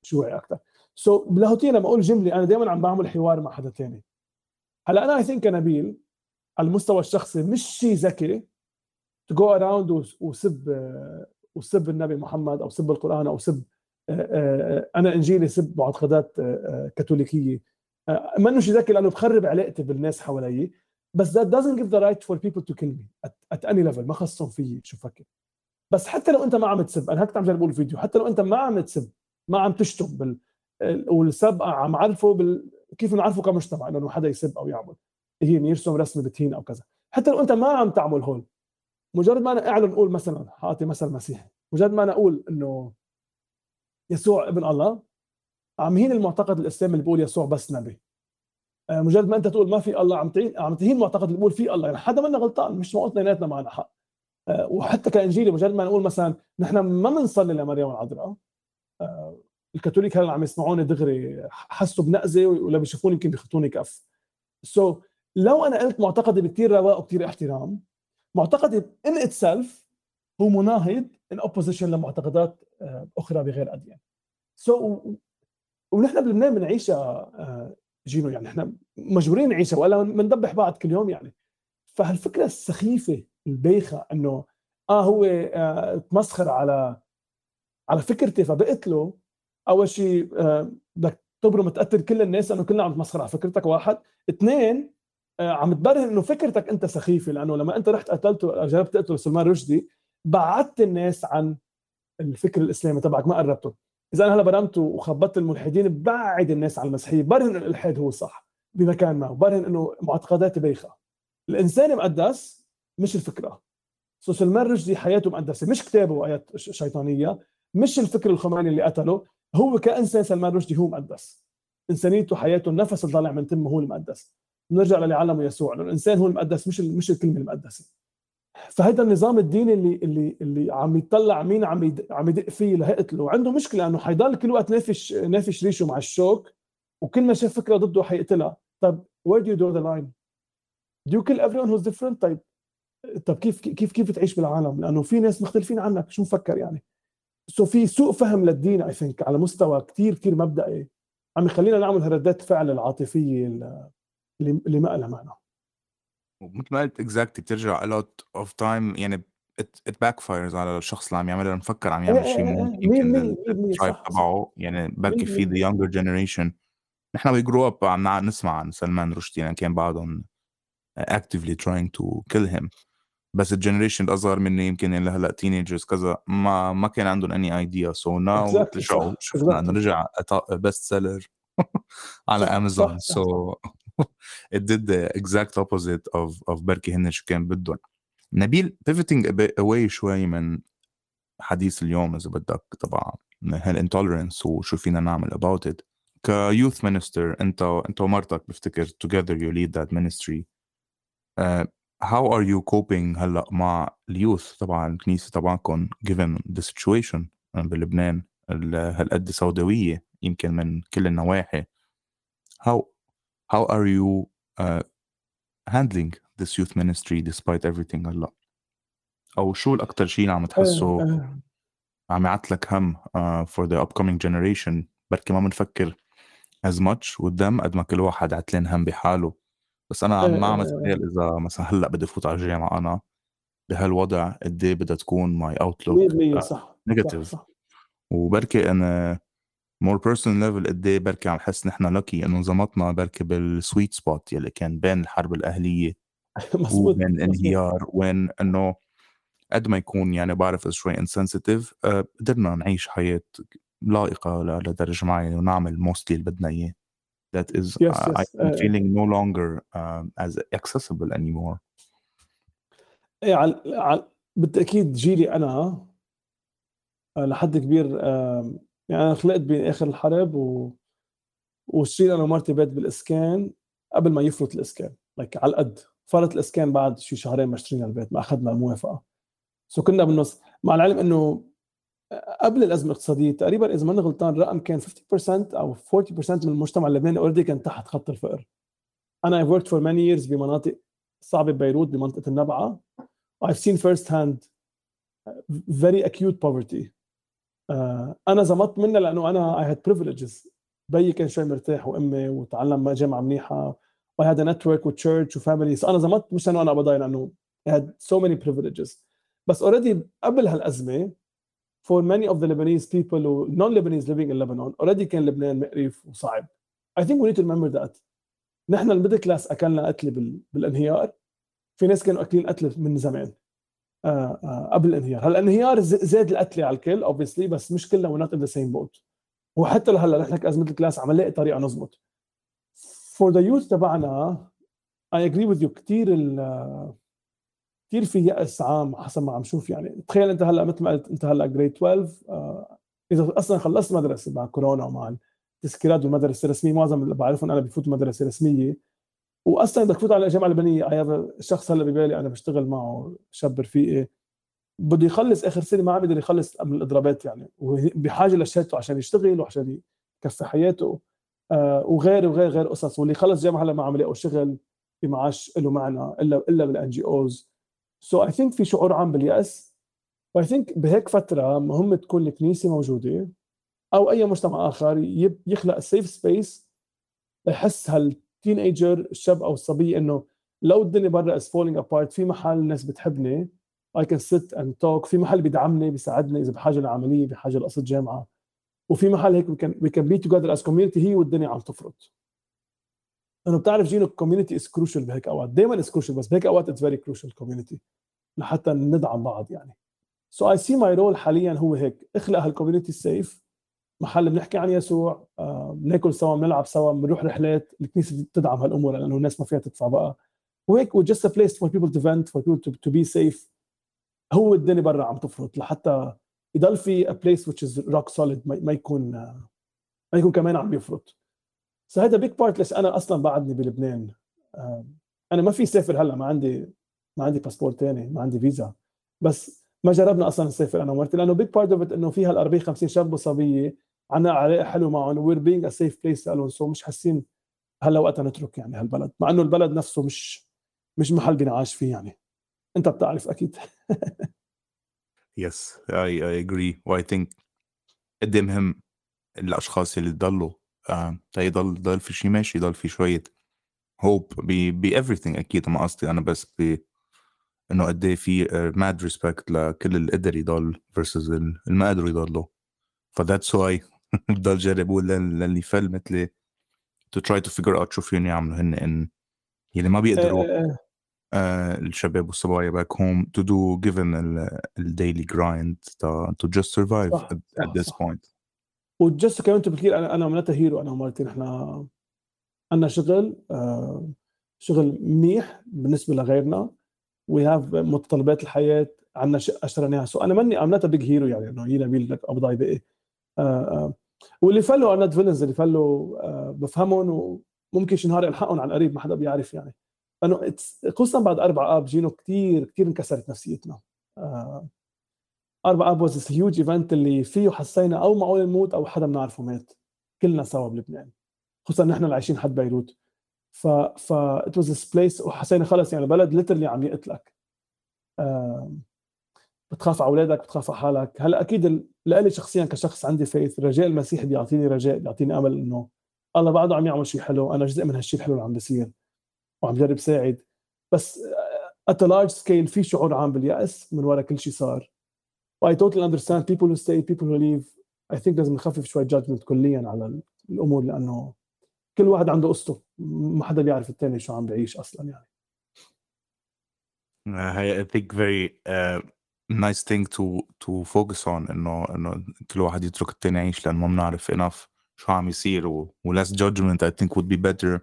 الشيوعي أكثر so, بلاهوتيا لما أقول جملة أنا دائما عم بعمل حوار مع حدا ثاني هلا أنا I think نبيل على المستوى الشخصي مش شيء ذكي to go around وسب وسب النبي محمد أو سب القرآن أو سب أنا إنجيلي سب معتقدات كاثوليكية. منه شيء ذكي لأنه بخرب علاقتي بالناس حوالي بس that doesn't give the right for people to kill me at, at any level ما خصهم فيي شو فكر. بس حتى لو أنت ما عم تسب أنا هيك عم جرب الفيديو حتى لو أنت ما عم تسب ما عم تشتم بال والسب عم عرفه بال... كيف نعرفه كمجتمع إنه حدا يسب أو يعمل؟ هي يرسم رسمه بتهين أو كذا. حتى لو أنت ما عم تعمل هول مجرد ما أنا أعلن أقول مثلا اعطي مثل مسيحي مجرد ما أنا أقول إنه يسوع ابن الله عم هين المعتقد الاسلامي اللي بيقول يسوع بس نبي. آه، مجرد ما أنت تقول ما في الله عم تعين عم تهين المعتقد اللي بيقول في الله. يعني حدا منا غلطان مش معقول اثنيناتنا معنا حق. آه، وحتى كإنجيلي مجرد ما نقول مثلا نحن ما بنصلي لمريم العذراء. آه، الكاثوليك هلا عم يسمعوني دغري حسوا بنقزة ولا بيشوفوني يمكن بيخطوني كف. so, لو أنا قلت معتقدي بكثير رواق وكثير احترام معتقدي in itself هو مناهض in opposition لمعتقدات أخرى بغير أديان. so, ونحن بلبنان بنعيشها you know يعني إحنا مجبورين نعيشها ولا بندبح بعض كل يوم يعني. فهالفكرة السخيفة البايخه إنه آه هو آه تمسخر على على فكرتي فبقتله أول شيء آه بدك تبرم تقتل كل الناس إنه كلنا عم تمسخر على فكرتك واحد. اثنين آه عم تبرهن إنه فكرتك أنت سخيفة لأنه لما أنت رحت قتلته جربت تقتل سلمان رشدي بعدت الناس عن الفكر الإسلامي تبعك ما قربته. إذا أنا هلا برمت وخبطت الملحدين بعد الناس عن المسيحية برهن انه الإلحاد هو صح بمكان ما وبرهن إنه معتقداتي بايخه الإنسان مقدس مش الفكرة. سو سلمان رشدي حياته مقدسة مش كتابه وايات شيطانية مش الفكر الخماني اللي قتله. هو كأنسان سلمان رشدي هو مقدس. إنسانيته حياته النفس اللي طالع من تمه هو المقدس. بنرجع للي علمه يسوع إنه الإنسان هو المقدس مش مش الكلمة المقدسة. فهيدا النظام الديني اللي اللي اللي عم يطلع مين عم عم يدق فيه لهقتله عنده مشكلة إنه حيضل كل وقت نافش نافش ريشه مع الشوك وكل ما شاف فكرة ضده حيقتلها. طيب where do you draw the line? Do you kill everyone who's different? طيب طب كيف كيف كيف تعيش بالعالم؟ لأنه في ناس مختلفين عنك شو مفكر يعني؟ so في سوء فهم للدين I think على مستوى كثير كثير مبدئي. عم يخلينا نعمل ردات فعل العاطفية اللي اللي ما لها معنى. ومثل ما قلت exactly بترجع a lot of time يعني it, it backfires على الشخص اللي عم يعملها مفكر عم يعمل شيء ال tribe تبعه. يعني بركي في the younger generation. نحن we grew up عم نسمع عن سلمان رشدي يعني كان بعدهم actively trying to kill him. بس ال generation الاصغر مني يمكن اللي هلا teenagers كذا ما ما كان عندهم any idea so now شفنا انه رجع best seller على امازون so it did the exact opposite of of بركي هن شو كان بدهم نبيل pivoting away شوي من حديث اليوم إذا بدك تبع هال intolerance وشو فينا نعمل about it. كيوث مينستر أنت أنت ومرتك بفتكر together you lead that ministry. uh, how are you coping هلأ مع اليوث؟ تبع الكنيسة تبعكم given the situation بلبنان هالقد سوداوية يمكن من كل النواحي. How how are you uh, handling this youth ministry despite everything هلأ؟ أو شو الاكثر شيء عم تحسه عم يعطلك هم uh, for the upcoming generation بركي ما بنفكر as much قدام قد ما كل واحد عتلان هم بحاله. بس أنا عم ما عم أتخيل إذا مثلا هلأ بدي فوت على الجامعة أنا بهالوضع قد إيه بدها تكون my outlook صح negative وبركي أنا more personal level قد إيه بركي عم حس نحن لكي إنه انظمتنا بركي بال sweet spot يلي كان بين الحرب الأهلية وبين الانهيار وين إنه قد ما يكون يعني بعرف شوي انسنسيتيف آه، قدرنا نعيش حياة لائقة لدرجة معينة ونعمل موستلي اللي بدنا إياه. That is yes, uh, yes. I'm uh, feeling no longer um, as accessible anymore إيه على, على بالتأكيد جيلي أنا لحد كبير يعني أنا خلقت باخر الحرب و وشيل أنا ومرتي بيت بالإسكان قبل ما يفرط الإسكان like على القد فرط الإسكان بعد شي شهرين ما اشترينا البيت ما أخذنا الموافقة so كنا بالنص مع العلم إنه قبل الأزمة الاقتصادية تقريبا إذا ماني غلطان الرقم كان 50% أو 40% من المجتمع اللبناني already كان تحت خط الفقر. أنا I've worked for many years بمناطق صعبة ببيروت بمنطقة النبعة. I've seen first hand very acute poverty. uh, أنا زمطت منها لأنه أنا I had privileges. بيي كان شوي مرتاح وأمي وتعلم جامعة منيحة I had a network church و family so أنا زمطت مش لأنه أنا قبضاي لأنه I had so many privileges. بس already قبل هالأزمة for many of the Lebanese people و non-Lebanese living in Lebanon already كان لبنان مقرف وصعب. I think we need to remember that. نحن ال middle class أكلنا قتله بال... بالانهيار في ناس كانوا أكلين قتله من زمان آه آه قبل الانهيار هلا الانهيار زاد القتله على الكل obviously بس مش كلنا we're not in the same boat وحتى لهلا نحن ك as middle class عم نلاقي طريقة نظبط for the youth تبعنا I agree with you كثير كثير في يأس عام حسب ما عم شوف يعني. تخيل انت هلأ مثل ما قلت انت هلأ grade 12 آه إذا أصلا خلصت مدرسة مع كورونا ومع التسكيرات بالمدرسة الرسمية معظم اللي بعرفهم أنا بفوتوا مدرسة رسمية. واصلا بدك تفوت على الجامعة اللبنانيه اي شخص هلأ ببالي أنا بشتغل معه شاب رفيقي. بده يخلص آخر سنة ما عم بيقدر يخلص من الاضرابات يعني. وبحاجه لشهادته عشان يشتغل وعشان يكفي حياته. آه وغير وغير غير قصص. واللي خلص جامعة هلأ ما عم يلاقوا شغل بمعاش له معنى إلا إلا بال NGOs so I think في شعور عام باليأس و I think بهيك فترة مهم تكون الكنيسة موجودة أو أي مجتمع آخر يخلق safe space يحس هال teenager الشاب أو الصبية إنه لو الدنيا برا is falling apart في محل الناس بتحبني I can sit and talk في محل بيدعمني بيساعدني إذا بحاجة لعملية بحاجة لقصة جامعة وفي محل هيك we can be together as community هي والدنيا عم تفرط. انه بتعرف جينو ال community is crucial بهيك أوقات. دائما is crucial بس بهيك أوقات it's very crucial community لحتى ندعم بعض يعني. so I see my role حاليا هو هيك. اخلق هال community ال safe محل بنحكي عن يسوع آه، بناكل سوا بنلعب سوا بنروح رحلات الكنيسة بتدعم هالأمور لأنه الناس ما فيها تدفع بقى. وهيك و just a place for people to vent for people to, to be safe. هو الدنيا برا عم تفرط لحتى يضل في a place which is rock solid ما يكون ما يكون كمان عم يفرط. هذا big part ليش أنا أصلا بعدني بلبنان؟ أنا ما في سافر هلأ ما عندي ما عندي باسبور ثاني ما عندي فيزا بس ما جربنا أصلا نسافر أنا ومرتي لأنه big part of إنه فيها ال 40 50 شاب وصبيه عنا علاقه حلوة معهم we're being a safe place لهم so مش حاسين هلأ وقتها نترك يعني هالبلد مع إنه البلد نفسه مش مش محل بنعاش فيه يعني. أنت بتعرف أكيد. yes I I agree و I think قد مهم الأشخاص اللي ضلوا آه يضل ضل في شيء ماشي يضل في شوية hope ب everything أكيد. ما قصدي أنا بس ب إنه قد إيه في mad respect لكل اللي قدر يضل versus اللي ما قدروا يضلوا. ف that's why بضل جرب أقول للي فل مثلي to try to figure out شو فيهم يعملوا هن إن يلي ما بيقدروا آه الشباب والصبايا back home to do given ال daily grind to, to just survive صح. و just أنت بتقول أنا أنا عملتها hero أنا ومرتي نحن. عندنا شغل آه شغل منيح بالنسبة لغيرنا. we have متطلبات الحياة عندنا شقه اشتريناها so أنا ماني عملتها big hero يعني إنه هي نبيل لك قبضاي آه واللي فلوا aren't villains اللي فلوا آه بفهمهم وممكن شي نهار الحقهم عن قريب ما حدا بيعرف يعني. لأنه خصوصا بعد أربع آب جينو كثير كثير انكسرت نفسيتنا. آه. أربع أب was huge event اللي فيه حسينا أو معقول نموت أو حدا بنعرفه مات. كلنا سوا بلبنان خصوصا نحن اللي عايشين حد بيروت. ف ف it was a place وحسينا خلص يعني بلد literally عم يقتلك. بتخاف على أولادك بتخاف على حالك. هلا أكيد لإلي شخصيا كشخص عندي faith رجاء المسيح بيعطيني رجاء بيعطيني أمل إنه الله بعده عم يعمل شيء حلو. أنا جزء من هالشيء الحلو اللي عم بيصير وعم جرب ساعد. بس at large scale في شعور عام باليأس من وراء كل شيء صار. I totally understand people who stay people who leave. I think لازم نخفف شوي judgment كليا على الأمور لأنه كل واحد عنده قصته ما حدا بيعرف الثاني شو عم بيعيش أصلا يعني. Uh, I think very uh, nice thing to to focus on إنه إنه كل واحد يترك الثاني يعيش لأنه ما بنعرف enough شو عم يصير و, و less judgment I think would be better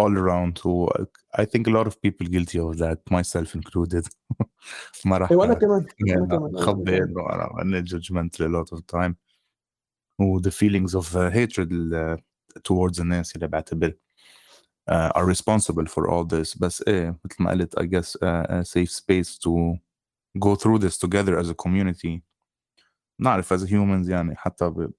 all around و I think a lot of people guilty of that myself included ما راح وانا كمان انا كمان خبي انه انا judgmental a lot of the time و the feelings of uh, hatred uh, towards الناس اللي بعتبر uh, are responsible for all this بس ايه مثل ما قلت I guess uh, a safe space to go through this together as a community نعرف as humans يعني حتى ب...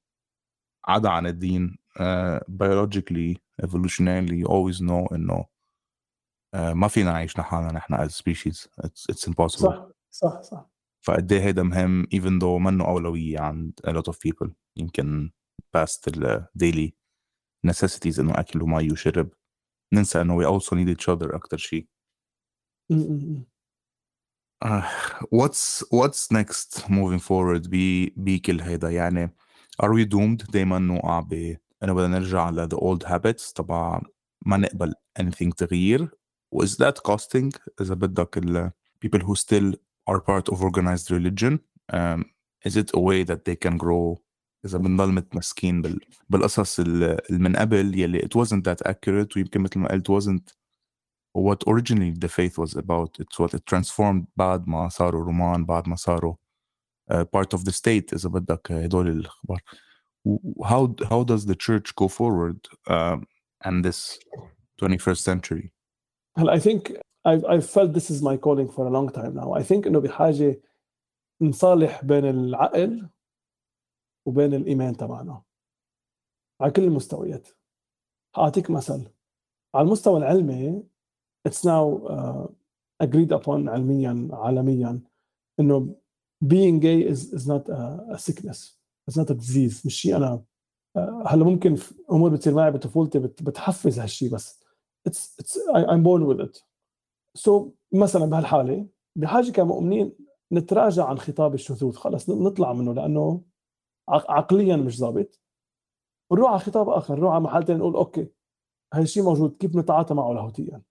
عدا عن الدين uh, biologically evolutionarily you always know انه uh, آه، ما فينا نعيش لحالنا نحن as species it's impossible صح صح صح. فقد إيه هيدا مهم even though منه أولوية عند a lot of people. يمكن past ال daily إنه أكل ومي وشرب. ننسى إنه we also need each other أكثر شيء what's what's what's next moving بكل هيدا؟ يعني are we doomed? دائما نوقع ب إنه بدنا نرجع ل the old habits تبع ما نقبل anything تغيير. is that costing إذا بدك ال people who still are part of organized religion um, is it a way that they can grow إذا بنضل متمسكين بال... بالقصص اللي من قبل يلي it wasn't that accurate ويمكن مثل ما قلت wasn't what originally the faith was about it's what it transformed بعد ما صاروا رومان بعد ما صاروا uh, part of the state إذا بدك هدول الأخبار how how does the church go forward um, and this 21st century I think I've, I've felt this is my calling for a long time now. I think إنه بحاجة نصالح بين العقل وبين الإيمان تبعنا. على كل المستويات. هأعطيك مثل. على المستوى العلمي now uh, agreed upon علميا عالميا إنه being gay is, is not a, a sickness. It's not a disease. مش شيء أنا uh, هلا ممكن أمور بتصير معي بطفولتي بت, بتحفز هالشيء بس. It's, it's I, I'm born with it. So مثلا بهالحالة بحاجة كمؤمنين نتراجع عن خطاب الشذوذ. خلص نطلع منه لأنه عقليا مش ظابط ونروح على خطاب آخر نروح على محل ثاني نقول أوكي هالشيء موجود كيف نتعاطى معه لاهوتيا؟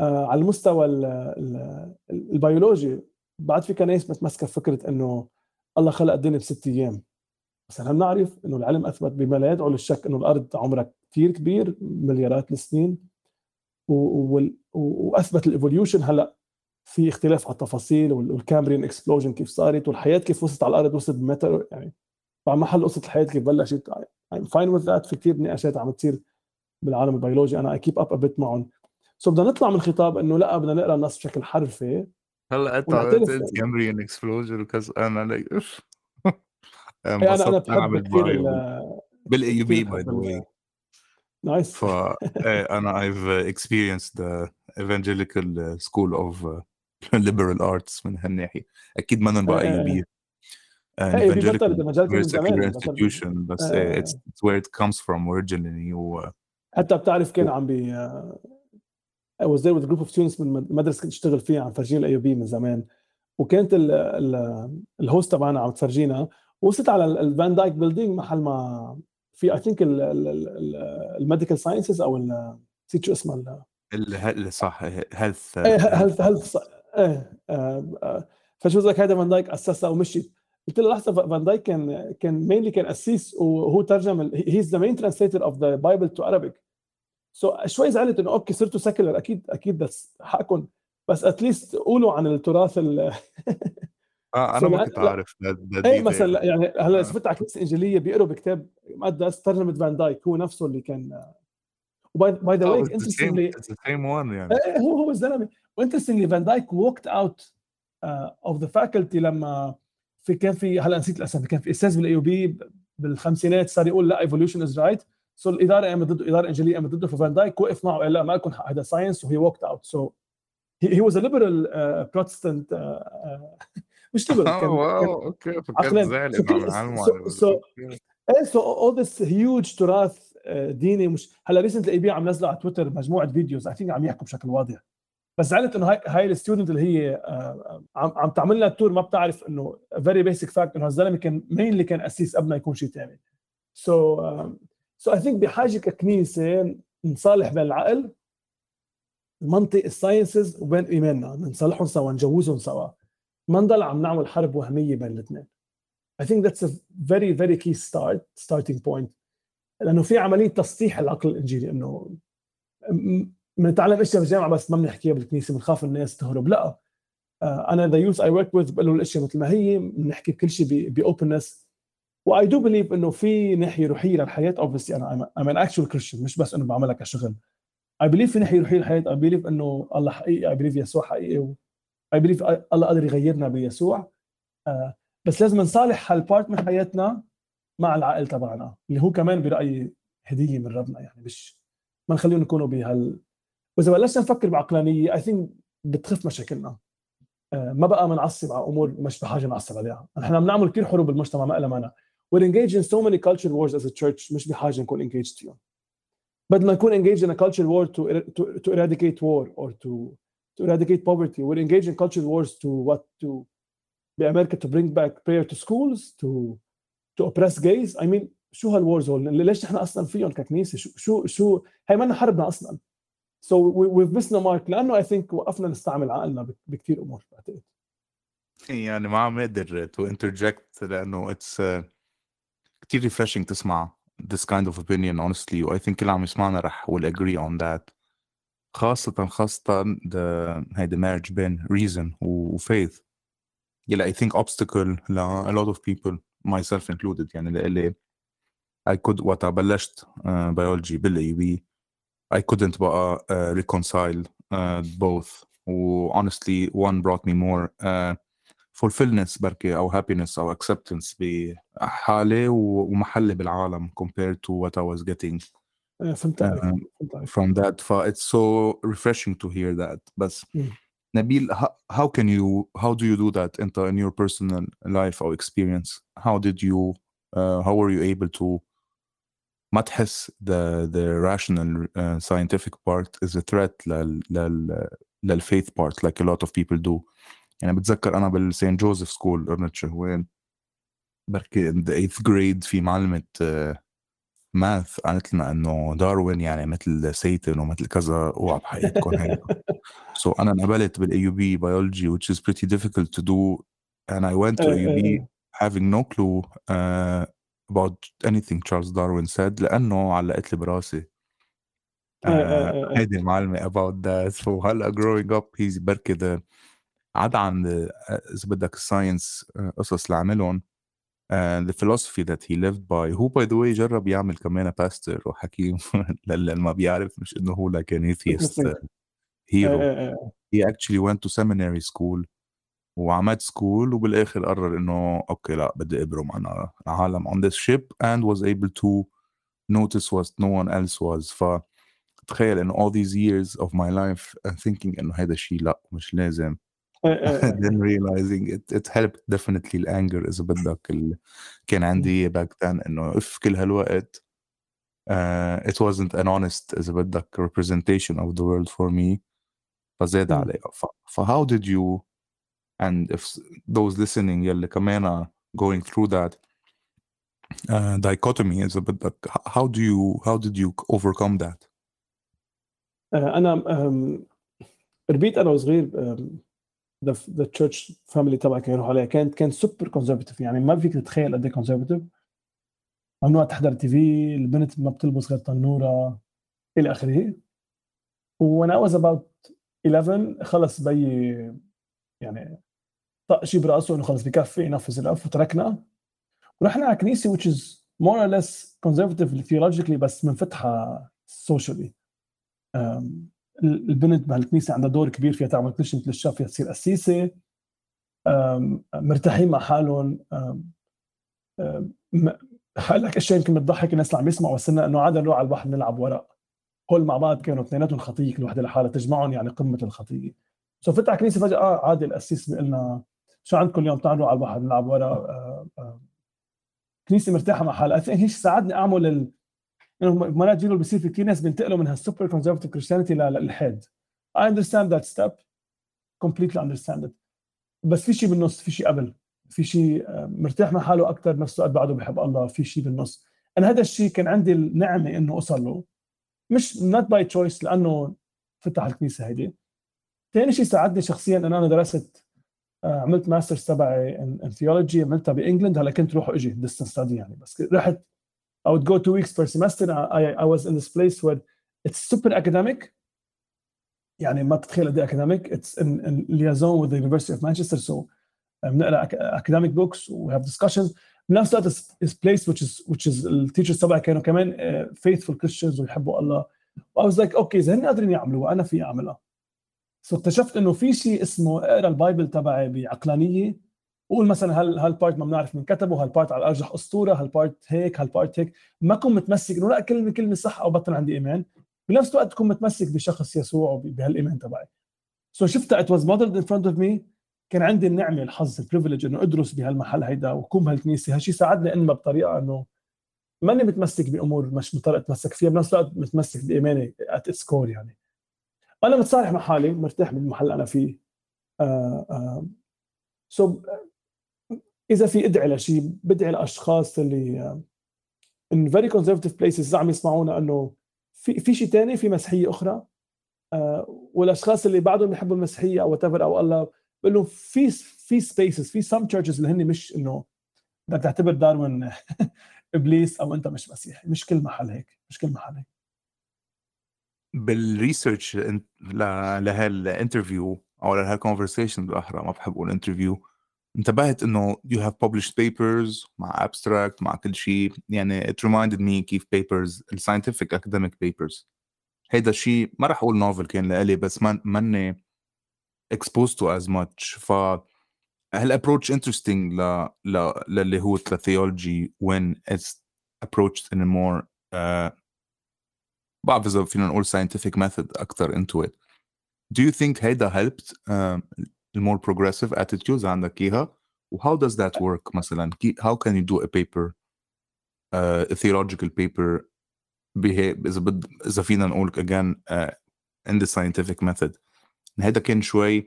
آه على المستوى ال ال البيولوجي بعد في كنايس متمسكه بفكرة إنه الله خلق الدنيا بست أيام. بس هل نعرف إنه العلم أثبت بما لا يدعو للشك إنه الأرض عمرها كثير كبير مليارات السنين؟ وأثبت ال evolution هلأ في اختلاف على التفاصيل وال Cambrian explosion كيف صارت والحياة كيف وصلت على الأرض وصلت ب matter يعني بعد محل قصة الحياة كيف بلشت I'm fine with that. في كثير نقاشات عم تصير بالعالم البيولوجي. أنا I keep up a bit معهم. so بدنا نطلع من خطاب إنه لأ بدنا نقرأ النص بشكل حرفي. هلأ إنت قلت Cambrian explosion وكذا. أنا أنا أنا بحب كثير بال AUB by the way nice ف أنا I've experienced the evangelical school of liberal arts من هالناحية. أكيد ما بقى اي institution بس it's, it's where it comes from originally و حتى بتعرف كان عم بي I was there with a group of students من مدرسة كنت أشتغل فيها عم فرجينا ال AUB من زمان. وكانت ال host تبعنا عم تفرجينا وصلت على ال Van Dyck building محل ما في I think ال medical sciences أو نسيت شو اسمها ال صح health health health إيه فشو لك هذا Van Dyck اسسها ومشيت قلت له لحظة فان دايك كان كان mainly كان اسيس وهو ترجم he is the main translator of the Bible to Arabic. so so, شوي زعلت إنه أوكي صرتوا secular أكيد أكيد بس حقكم. بس at least قولوا عن التراث آه أنا ما كنت عارف اي مثلا يعني هلأ اذا فتح على الكنيسه الانجيليه بيقروا بكتاب مقدس ترجمه Van Dyck هو نفسه اللي كان و by the way interestingly same one يعني. هو هو الزلمة. و interestingly Van Dyck walked out of the faculty لما في كان في هلأ نسيت الأسامي كان في إستاذ بال AUB بالخمسينات صار يقول لا evolution is right so الإدارة قامت ضده الاداره الانجليزيه قامت ضده ف Van Dyck وقف معه قال لا ما لكم حق هذا science و he walked out so he was a liberal Protestant كان wow أوكي فكرت زعلان so إيه so all this huge تراث ديني مش هلأ recently AUB عم نزلوا على تويتر مجموعة videos I think عم يحكوا بشكل واضح. بس زعلت إنه هاي هاي ال student اللي هي عم عم تعمل لنا ال tour ما بتعرف إنه very basic fact إنه الزلمه كان مين اللي كان أسيس قبل ما يكون شيء ثاني so so I think بحاجة ككنيسة نصالح بين العقل المنطق ال sciences وبين إيماننا نصالحهم سوا نجوزهم سوا. ما نضل عم نعمل حرب وهمية بين الاثنين. I think that's a very very key start starting point. لأنه في عملية تسطيح العقل الإنجيلي إنه بنتعلم اشياء بالجامعة بس ما بنحكيها بالكنيسه بنخاف الناس تهرب لا أنا the youth I work with بقول الاشياء مثل ما هي بنحكي كل شيء ب openness و I do believe انه في ناحيه روحيه للحياه obviously أنا am an actual Christian مش بس انه بعملها كشغل I believe في ناحيه روحيه للحياه I believe انه الله حقيقي I believe يسوع حقيقي I believe الله قادر يغيرنا بيسوع. بس لازم نصالح هال part من حياتنا مع العقل تبعنا اللي هو كمان برايي هدية من ربنا يعني مش ما نخليهم يكونوا بهال. وإذا بلشنا نفكر بعقلانية I think بتخف مشاكلنا. ما بقى بنعصب على أمور مش بحاجة نعصب عليها. نحن عم نعمل كثير حروب بالمجتمع ما لها معنى we're engaged in so many culture wars as a church مش بحاجة نكون engaged فيهم. بدل ما نكون engaged in a culture war to, to, to eradicate war or to to eradicate poverty. We're engaged in culture wars to what to بامريكا to bring back prayer to schools to to oppress gays. I mean شو هالوور زون ليش نحن أصلا فيهم ككنيسة؟ شو شو شو هي منا حربنا أصلا. so we've مسنا mark لأنه I think وقفنا نستعمل عقلنا بكثير أمور بعتقد. يعني ما عم أقدر to interject لأنه it's كثير refreshing تسمع this kind of opinion honestly. و I think اللي عم يسمعنا رح will agree on that. خاصة خاصة هيدي marriage بين reason و faith يلي I think obstacle ل a lot of people myself included يعني لإلي I could وقت بلشت uh, biology بالاي بي I couldn't بقى uh, reconcile uh, both و honestly one brought me more uh, fulfillness بركي أو happiness أو acceptance بحالي ومحلي بالعالم compared to what I was getting فهمت uh, from that ف it's so refreshing to hear that بس Nabil how, how can you how do you do that in, in your personal life or experience how did you uh, how were you able to ما تحس the the rational uh, scientific part is a threat لل, لل, للfaith part like a lot of people do يعني بتذكر انا بالسين جوزيف سكول ارنت شهوان بركي in the eighth grade في معلمة math قالت لنا إنه داروين يعني مثل Satan ومثل كذا اوعى بحياتكم هيك. so so أنا انقبلت بال AUB biology which is pretty difficult to do and I went to AUB having no clue uh, about anything Charles Darwin said لأنه علقت لي براسي. هيدي المعلمة about that. وهلا growing up he's بركي عدا عن إذا بدك ال science قصص اللي عملهم uh, the philosophy that he lived by who by the way جرب يعمل كمان باستر وحكيم للي ما بيعرف مش انه هو like an atheist hero he actually went to seminary school وعمد سكول وبالاخر قرر انه اوكي لا بدي ابرم انا عالم on this ship and was able to notice what no one else was ف تخيل انه all these years of my life and thinking انه هذا الشيء لا مش لازم then realizing it it helped definitely الانجر اذا بدك ال... كان عندي back then انه اف كل هالوقت uh, it wasn't an honest اذا بدك representation of the world for me فزاد عليها ف... ف how did you and if those listening يلي كمان going through that uh, dichotomy اذا بدك how do you how did you overcome that انا ربيت انا وصغير the church family كانوا يروحوا عليها. كانت كان super conservative يعني ما فيك تتخيل قد إيه conservative ممنوع تحضر TV البنت ما بتلبس غير تنورة إلى آخره. وأنا was about 11 خلص بي يعني طق شيء براسه إنه خلص بكفي ينفذ الأف وتركنا. ورحنا على كنيسة which is more or less conservative theologically بس منفتحه socially. البنت بهالكنيسه عندها دور كبير فيها تعمل كل شيء مثل الشاب فيها تصير قسيسة. مرتاحين مع حالهم. هقول لك اشياء يمكن بتضحك الناس اللي عم يسمعوا بس إنه عاده نروح على البحر نلعب ورق هول مع بعض كانوا اثنيناتهم خطيه كل وحده لحالها تجمعهم يعني قمة الخطيه so فتح على كنيسه فجأة آه عادي القسيس بيقول لنا شو عندكم اليوم؟ تعالوا على البحر نلعب ورق آه آه. كنيسه مرتاحة مع حالها. هيك ساعدني أعمل ال... انه مرات جيلو بصير في ناس بينتقلوا من هال super conservative Christianity للحيد. I understand that step. Completely understand it. بس في شيء بالنص في شيء قبل. في شيء مرتاح مع حاله أكثر نفس الوقت بعده بحب الله. في شيء بالنص. أنا هذا الشيء كان عندي النعمة إنه أوصل له. مش not by choice لأنه فتح الكنيسة هيدي. ثاني شيء ساعدني شخصيا إنه أنا درست عملت masters تبعي in theology عملتها ب England. هلأ كنت روح واجي distance study يعني. بس رحت I would go two weeks per semester I, I was in this place where it's super academic يعني ما بتتخيل قد إيه academic it's in, in liaison with the University of Manchester so بنقرا academic books we have discussions بنفس الوقت is place which is which is ال teachers تبعي كانوا كمان uh, faithful Christians ويحبوا الله I was like okay اذا هن قادرين يعملوها أنا في اعملها so اكتشفت انه في شيء اسمه اقرا ال Bible تبعي بعقلانيه قول مثلا هل هال part ما بنعرف مين كتبه هال part على الارجح أسطورة هال part هيك هال part هيك. ما أكون متمسك إنه لا كلمه كلمة صح أو بطل عندي إيمان. بنفس الوقت تكون متمسك بشخص يسوع وبهالايمان تبعي. so, so شفتها it was modeled in front of me. كان عندي النعمة الحظ ال privilege إنه أدرس بهالمحل هيدا واكون بهالكنيسة. هالشيء ساعدني انما بطريقة إنه ماني متمسك بأمور مش بطريقه أتمسك فيها. بنفس الوقت متمسك بإيماني at its core يعني. أنا متصالح مع حالي مرتاح بالمحل اللي أنا فيه. آه آه. so إذا في إدعي لشيء بدعي لاشخاص اللي in very conservative places عم يسمعونا إنه في في شيء ثاني في مسيحية أخرى آه والأشخاص اللي بعدهم بيحبوا المسيحية أو whatever أو الله بقول لهم في في spaces في some churches اللي هن مش إنه بدك تعتبر داروين إبليس أو أنت مش مسيحي مش كل محل هيك مش كل محل هيك. بال research لهال interview أو لهال conversation بالاحرى ما بحب أقول interview انتبهت انه you have published papers مع abstract مع كل شيء يعني it reminded me كيف papers scientific academic papers هيدا الشيء ما راح أقول novel كان لإلي بس ما ماني exposed to as much ف هال approach interesting ل ل للي هو الثيولوجي when it's approached in a more uh, بعرف اذا فينا نقول scientific method أكثر into it do you think هيدا helped uh, more progressive attitudes عندك اياها و how does that work مثلا how can you do a paper uh, a theological paper behave اذا بد اذا فينا نقول again uh, in the scientific method هذا كان شوي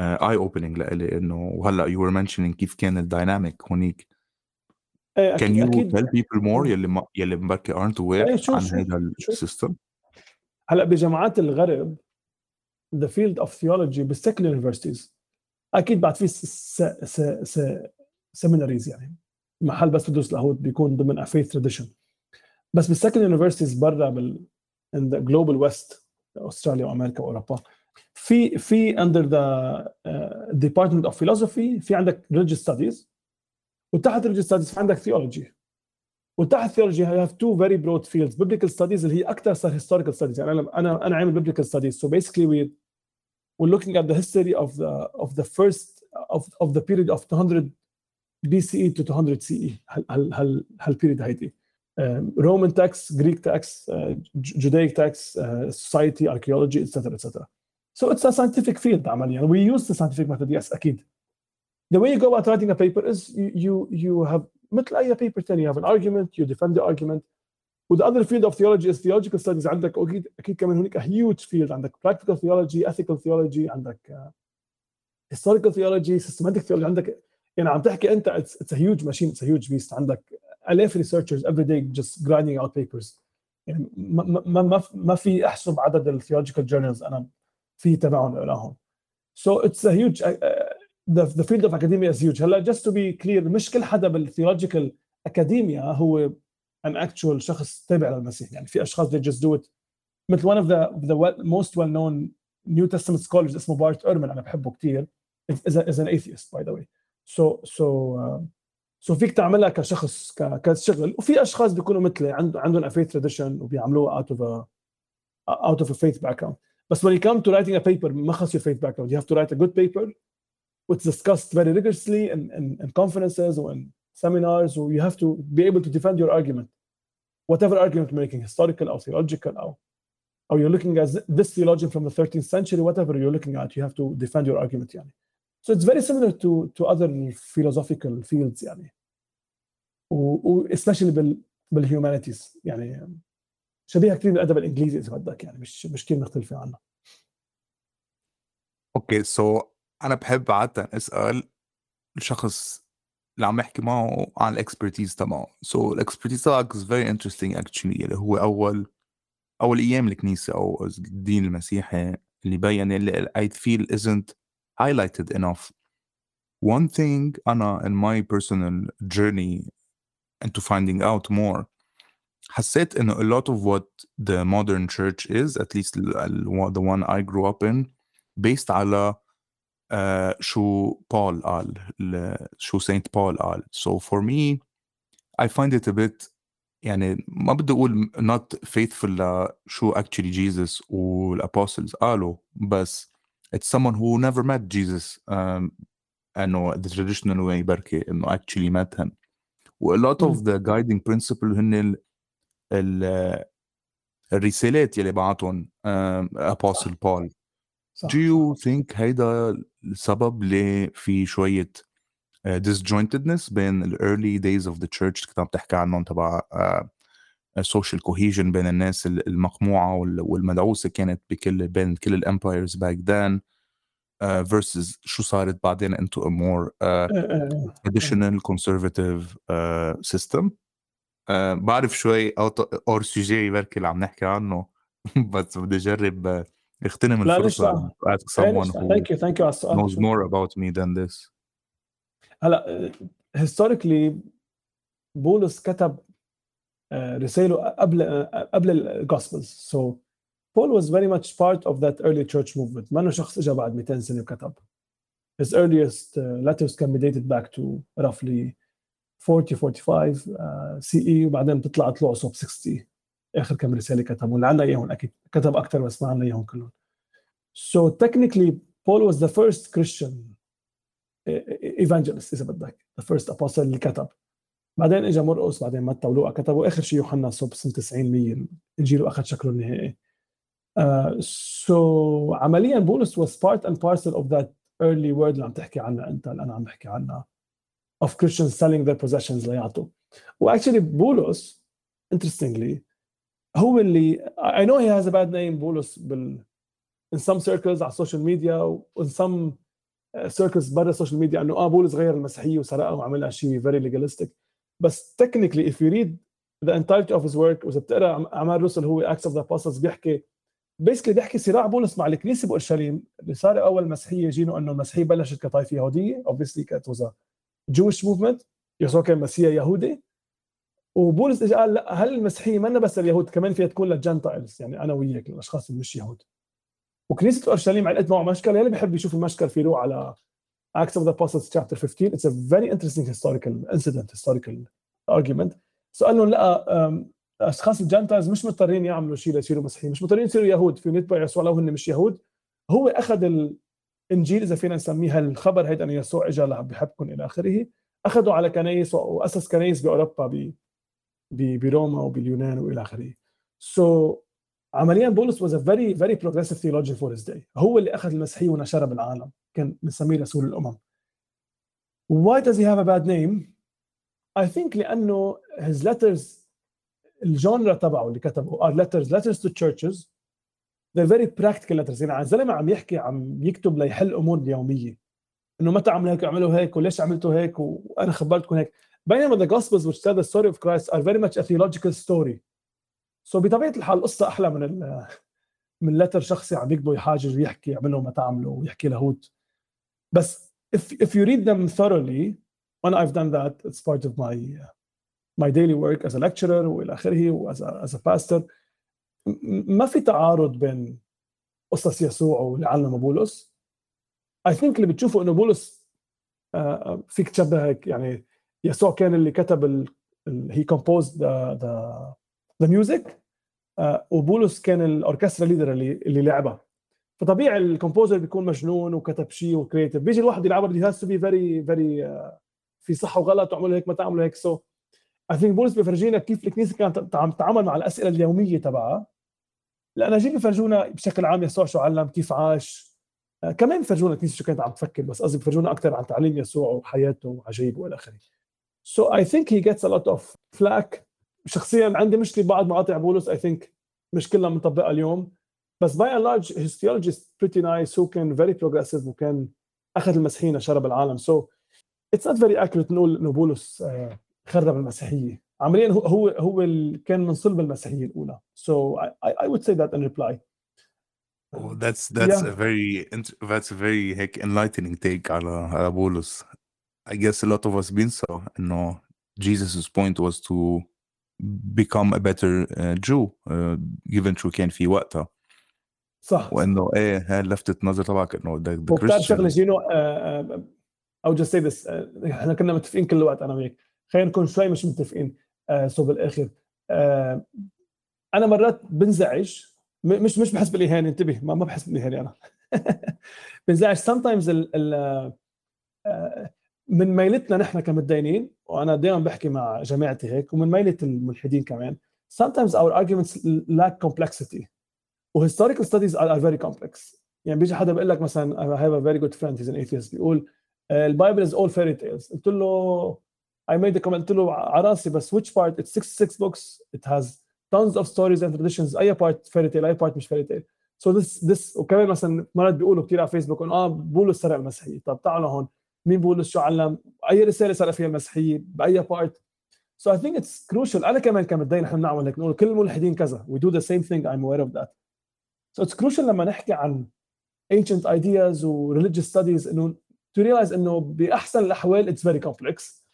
uh, eye opening لإلي انه وهلا you were mentioning كيف كان الدايناميك هونيك إيه، you أكيد tell people more يلي ما يلي aware إيه شوف عن هذا ال system هلا بجامعات الغرب the field of theology بال secular universities. أكيد بعد في seminaries يعني. محل بس تدرس لاهوت بيكون ضمن a faith tradition بس بال secular universities برا بال in the global west أستراليا وأمريكا وأوروبا في في under the department of philosophy في عندك religious studies وتحت religious studies في عندك theology وتحت theology you have two very broad fields biblical studies اللي هي اكثر صار historical studies يعني انا انا انا عامل biblical studies so basically we we're looking at the history of the of the first of of the period of 200 BCE to 200 CE هال هال هال هالبيريد هيدي um, Roman texts, Greek texts, uh, Ju- Judaic texts, uh, society, archaeology, etc. etc. So it's a scientific field عمليا. We use the scientific method, yes, أكيد. The way you go about writing a paper is you you, you have مثل أي paper تاني you have an argument, you defend the argument. With the other field of theology is theological studies عندك أكيد أكيد كمان هناك a huge field عندك practical theology, ethical theology, عندك uh, historical theology, systematic theology عندك يعني عم تحكي أنت it's, it's a huge machine, it's a huge beast عندك آلاف researchers every day just grinding out papers يعني ما ما ما, ما في احسب عدد الثيولوجيكال journals انا في تبعهم اقراهم so it's a huge uh, the, the field of academia is huge هلا just to be clear مش كل حدا بال theological academia هو an actual شخص تابع للمسيح يعني في اشخاص they just do it مثل one of the the well, most well known New Testament scholars اسمه بارت ايرمان أنا بحبه كثير is, is, an atheist by the way so so uh, so فيك تعملها كشخص كشغل وفي اشخاص بيكونوا مثلي عند عندهم a faith tradition وبيعملوها out of a out of a faith background بس when you come to writing a paper ما خص your faith background you have to write a good paper which is discussed very rigorously in, in, in conferences or in seminars or you have to be able to defend your argument whatever argument you're making historical or theological or or you're looking at this theologian from the 13th century whatever you're looking at you have to defend your argument يعني so it's very similar to to other philosophical fields يعني و, و especially بال بالهيومانيتيز يعني شبيهه كثير بالادب الانجليزي اذا بدك يعني مش مش كثير مختلفه عنه اوكي سو أنا بحب عاده أسأل الشخص اللي عم يحكي معه عن ال expertise تبعه. so ال expertise تبعك is very interesting actually اللي هو أول أول أيام الكنيسة أو الدين المسيحي اللي بين اللي I feel isn't highlighted enough one thing أنا in my personal journey into finding out more حسيت إنه a lot of what the modern church is at least the one I grew up in based على uh, شو بول قال ال- شو سينت بول قال so for me I find it a bit يعني ما بدي أقول not faithful لشو actually Jesus والapostles قالوا بس it's someone who never met Jesus um, انه the traditional way بركي انه actually met him و a lot of مم. the guiding principle هن ال, ال الرسالات يلي بعتهم um, apostle Paul صح do you think هيدا السبب ليه في شوية uh, disjointedness بين ال early days of the church كنت عم تحكي عنهم تبع uh, social cohesion بين الناس ال- المقموعة وال- والمدعوسة كانت بكل بين كل الامبايرز then uh, versus شو صارت بعدين into a more uh, آه، آه، آه. traditional conservative uh, system أه بعرف شوي اور سوجي بركي اللي عم نحكي عنه بس بدي أجرب آه، اغتنم لا الفرصة ليش ask someone who ثانك يو ثانك يو على السؤال knows more about me than this. هلا هيستوريكلي بولس كتب آه، رسائله قبل آه، قبل الجوسبلز سو بول was very much part of that early church movement. ما إنه شخص اجى بعد 200 سنة وكتب. His earliest uh, letters can be dated back to roughly 40 45 uh, CE وبعدين بتطلع طلعوا صوب 60 آخر كم رسالة كتبوا اللي عندنا إياهم أكيد كتب أكثر بس ما عندنا إياهم كلهم. So technically Paul was the first Christian evangelist إذا بدك the first apostle اللي كتب. بعدين اجى مرقس بعدين متى ولوقا كتبوا آخر شيء يوحنا صوب سنة 90 100 انجيله أخذ شكله النهائي. uh, so عمليا بولس was part and parcel of that early word اللي عم تحكي عنها أنت اللي أنا عم بحكي عنها of Christians selling their possessions ليعطوا. و actually بولس interestingly هو اللي I know he has a bad name بولس بال in some circles على السوشيال ميديا in some circles برا السوشيال ميديا إنه آه بولس غير المسيحية وسرقها وعملها شيء very legalistic. بس technically if you read the entirety of his work وإذا بتقرأ أعمال الرسل هو acts of the apostles بيحكي basically بيحكي صراع بولس مع الكنيسة بأورشليم اللي صار أول مسيحية جينه إنه المسيحية بلشت كطائفة يهودية obviously كانت was a Jewish movement يسوع كان مسيح يهودي. وبولس اجى قال لا هل المسيحية منا بس اليهود كمان فيها تكون لل Gentiles يعني أنا وياك الاشخاص اللي مش يهود. وكنيسة أورشليم علقت معه مشكل يلي بيحب يشوف المشكل في يروح على Acts of the Apostles chapter 15 it's a very interesting historical incident historical argument. لهم لا أشخاص ال Gentiles مش مضطرين يعملوا شيء ليصيروا مسيحيين مش مضطرين يصيروا يهود. في يتبعوا يسوع لو هن مش يهود. هو أخذ الإنجيل إذا فينا نسميها الخبر هيدا أن يسوع اجى بحبكم إلى آخره. أخذوا على كنايس وأسس كنايس بأوروبا بروما وباليونان وإلى آخره. so, so, عمليا بولس was a very very progressive theologian for his day. هو اللي أخذ المسيحيه ونشرها بالعالم. كان بنسميه رسول الأمم. Why does he have a bad name? I think لأنه his letters الجونرا تبعه اللي كتبه are letters letters to churches. They're very practical letters. يعني الزلمه عم يحكي عم يكتب ليحل أمور اليومية. إنه متى عملوا هيك عملوا هيك وليش عملتوا هيك وأنا خبرتكم هيك. بينما the gospels which tell the story of Christ are very much a theological story. So بطبيعة الحال القصة أحلى من ال من لتر شخصي عم يكتبه يحاجج ويحكي يعملوا ما تعملوا ويحكي لاهوت بس if if you read them thoroughly and I've done that it's part of my my daily work as a lecturer وإلى آخره وأز as a pastor. ما في تعارض بين قصص يسوع واللي علمه بولس I think اللي بتشوفه إنه بولس فيك تشبه هيك يعني يسوع كان اللي كتب ال composed the the the music. وبولس كان الأوركسترا ليدر اللي اللي لعبها. فطبيعي ال composer بيكون مجنون وكتب شيء و creative بيجي الواحد يلعبها بده has to be very very في صح وغلط وعملوا هيك ما تعملوا هيك. so I think بولس بيفرجينا كيف الكنيسة كانت عم تتعامل مع الأسئلة اليومية تبعها. الاناجيل بيفرجونا بشكل عام يسوع شو علم كيف عاش. كمان بيفرجونا الكنيسة شو كانت عم تفكر بس قصدي بيفرجونا أكثر عن تعليم يسوع وحياته وعجائبه وإلى آخره. So I think he gets a lot of flack شخصيا عندي مشكله بعض مقاطع بولس I think مش كلها مطبقه اليوم بس by and large his theology is pretty nice هو كان very progressive وكان اخذ المسيحيين شرق العالم so it's not very accurate نقول انه بولس خرب المسيحيه عمليا هو هو هو كان من صلب المسيحيه الاولى so I, I would say that in reply Oh, that's that's yeah. a very that's a very heck enlightening take على على بولس. I guess a lot of us been so انه Jesus' point was to become a better uh, Jew uh, given شو كان في وقتها صح وإنه إيه هاي لفتت نظر تبعك إنه the وبتعرف شغله you know just to say this إحنا كنا متفقين كل الوقت أنا وياك. خلينا نكون شوي مش متفقين آه، so بالآخر. آه، أنا مرات بنزعج مش مش بحس بالإهانة انتبه ما, ما بحس بالإهانة أنا. بنزعج sometimes ال ال آه، من ميلتنا نحن كمتدينين وأنا دائما بحكي مع جماعتي هيك ومن ميلة الملحدين كمان. Sometimes our arguments lack complexity و historical studies are very complex يعني بيجي حدا بيقول لك مثلا I have a very good friend he's an atheist. بيقول ال Bible is all fairy tales قلت له I made a comment. قلت له على راسي بس which part? It's 66 books. It has tons of stories and traditions. أي part fairy tale أي part مش fairy tale so this this وكمان مثلا مرات بيقولوا كثير على فيسبوك آه بقولوا سرق المسيحيه طب تعالوا هون. مين بولس شو علم اي رسالة سرق فيها المسيحية؟ بأي part So I think it's crucial. أنا كمان كان بدي نحن نعمل هيك نقول كل الملحدين كذا. We do the same thing. I'm aware of that. So it's crucial لما نحكي عن ancient ideas و religious studies إنه to realize إنه بأحسن الأحوال it's very complex.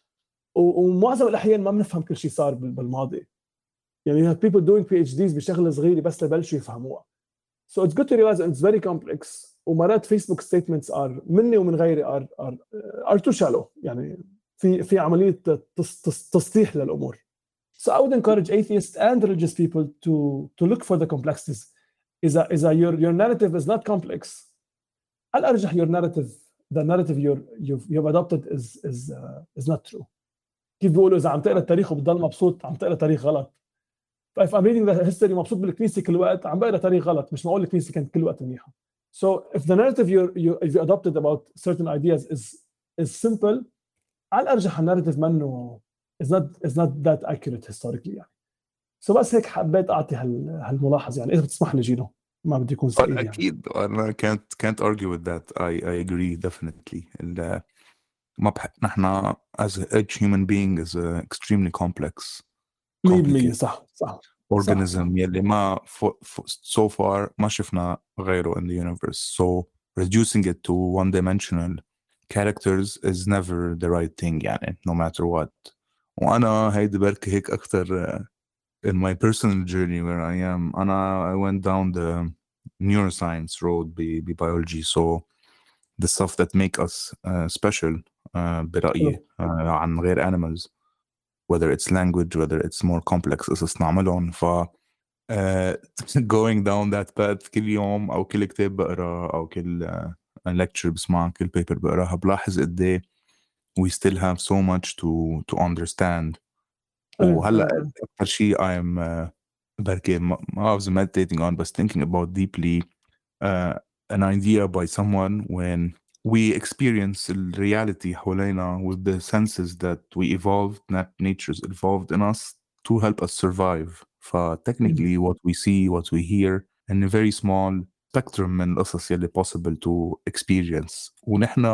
ومعظم الأحيان ما بنفهم كل شيء صار بالماضي. يعني you have people doing PhDs بشغلة صغيرة بس لبلشوا يفهموها. So it's good to realize it's very complex. ومرات فيسبوك statements are مني ومن غيري are are are too shallow يعني في في عملية تسطيح للأمور So I would encourage atheists and religious people to to look for the complexities. إذا إذا your your narrative is not complex, الأرجح your narrative the narrative you're, you've you've adopted is is uh, is not true. كيف بيقولوا إذا عم تقرأ التاريخ وبتضل مبسوط عم تقرأ تاريخ غلط. ف if I'm reading the history مبسوط بالكنيسة كل وقت عم بقرأ تاريخ غلط مش معقول الكنيسة كانت كل وقت منيحة. So if the narrative you you if you adopted about certain ideas is is simple على الارجح الناريتيف منه is not is not that accurate historically يعني سو so بس هيك حبيت اعطي هال هالملاحظه يعني اذا بتسمح لي جينو ما بدي يكون سعيد يعني. أكيد أنا can't can't argue with that I I agree definitely ما بح... نحن as each human being is uh, extremely complex 100% صح صح organism صح. يلي ما ف... ف... so far ما شفنا غيره in the universe so reducing it to one dimensional characters is never the right thing يعني no matter what وانا هيدي بركي هيك اكثر uh, in my personal journey where I am انا I went down the neuroscience road ب biology so the stuff that make us uh, special uh, برأيي uh, عن غير animals whether it's language whether it's more complex قصص نعملهم ف uh, going down that path كل يوم او كل كتاب بقرا او كل uh, lecture بسمعها كل paper بقراها بلاحظ قد ايه we still have so much to to understand وهلا اكثر شيء I'm uh, بركي ما I was meditating on but thinking about deeply uh, an idea by someone when we experience the reality حوالينا with the senses that we evolved that nature's evolved in us to help us survive ف technically what we see what we hear in a very small spectrum من القصص يلي possible to experience ونحن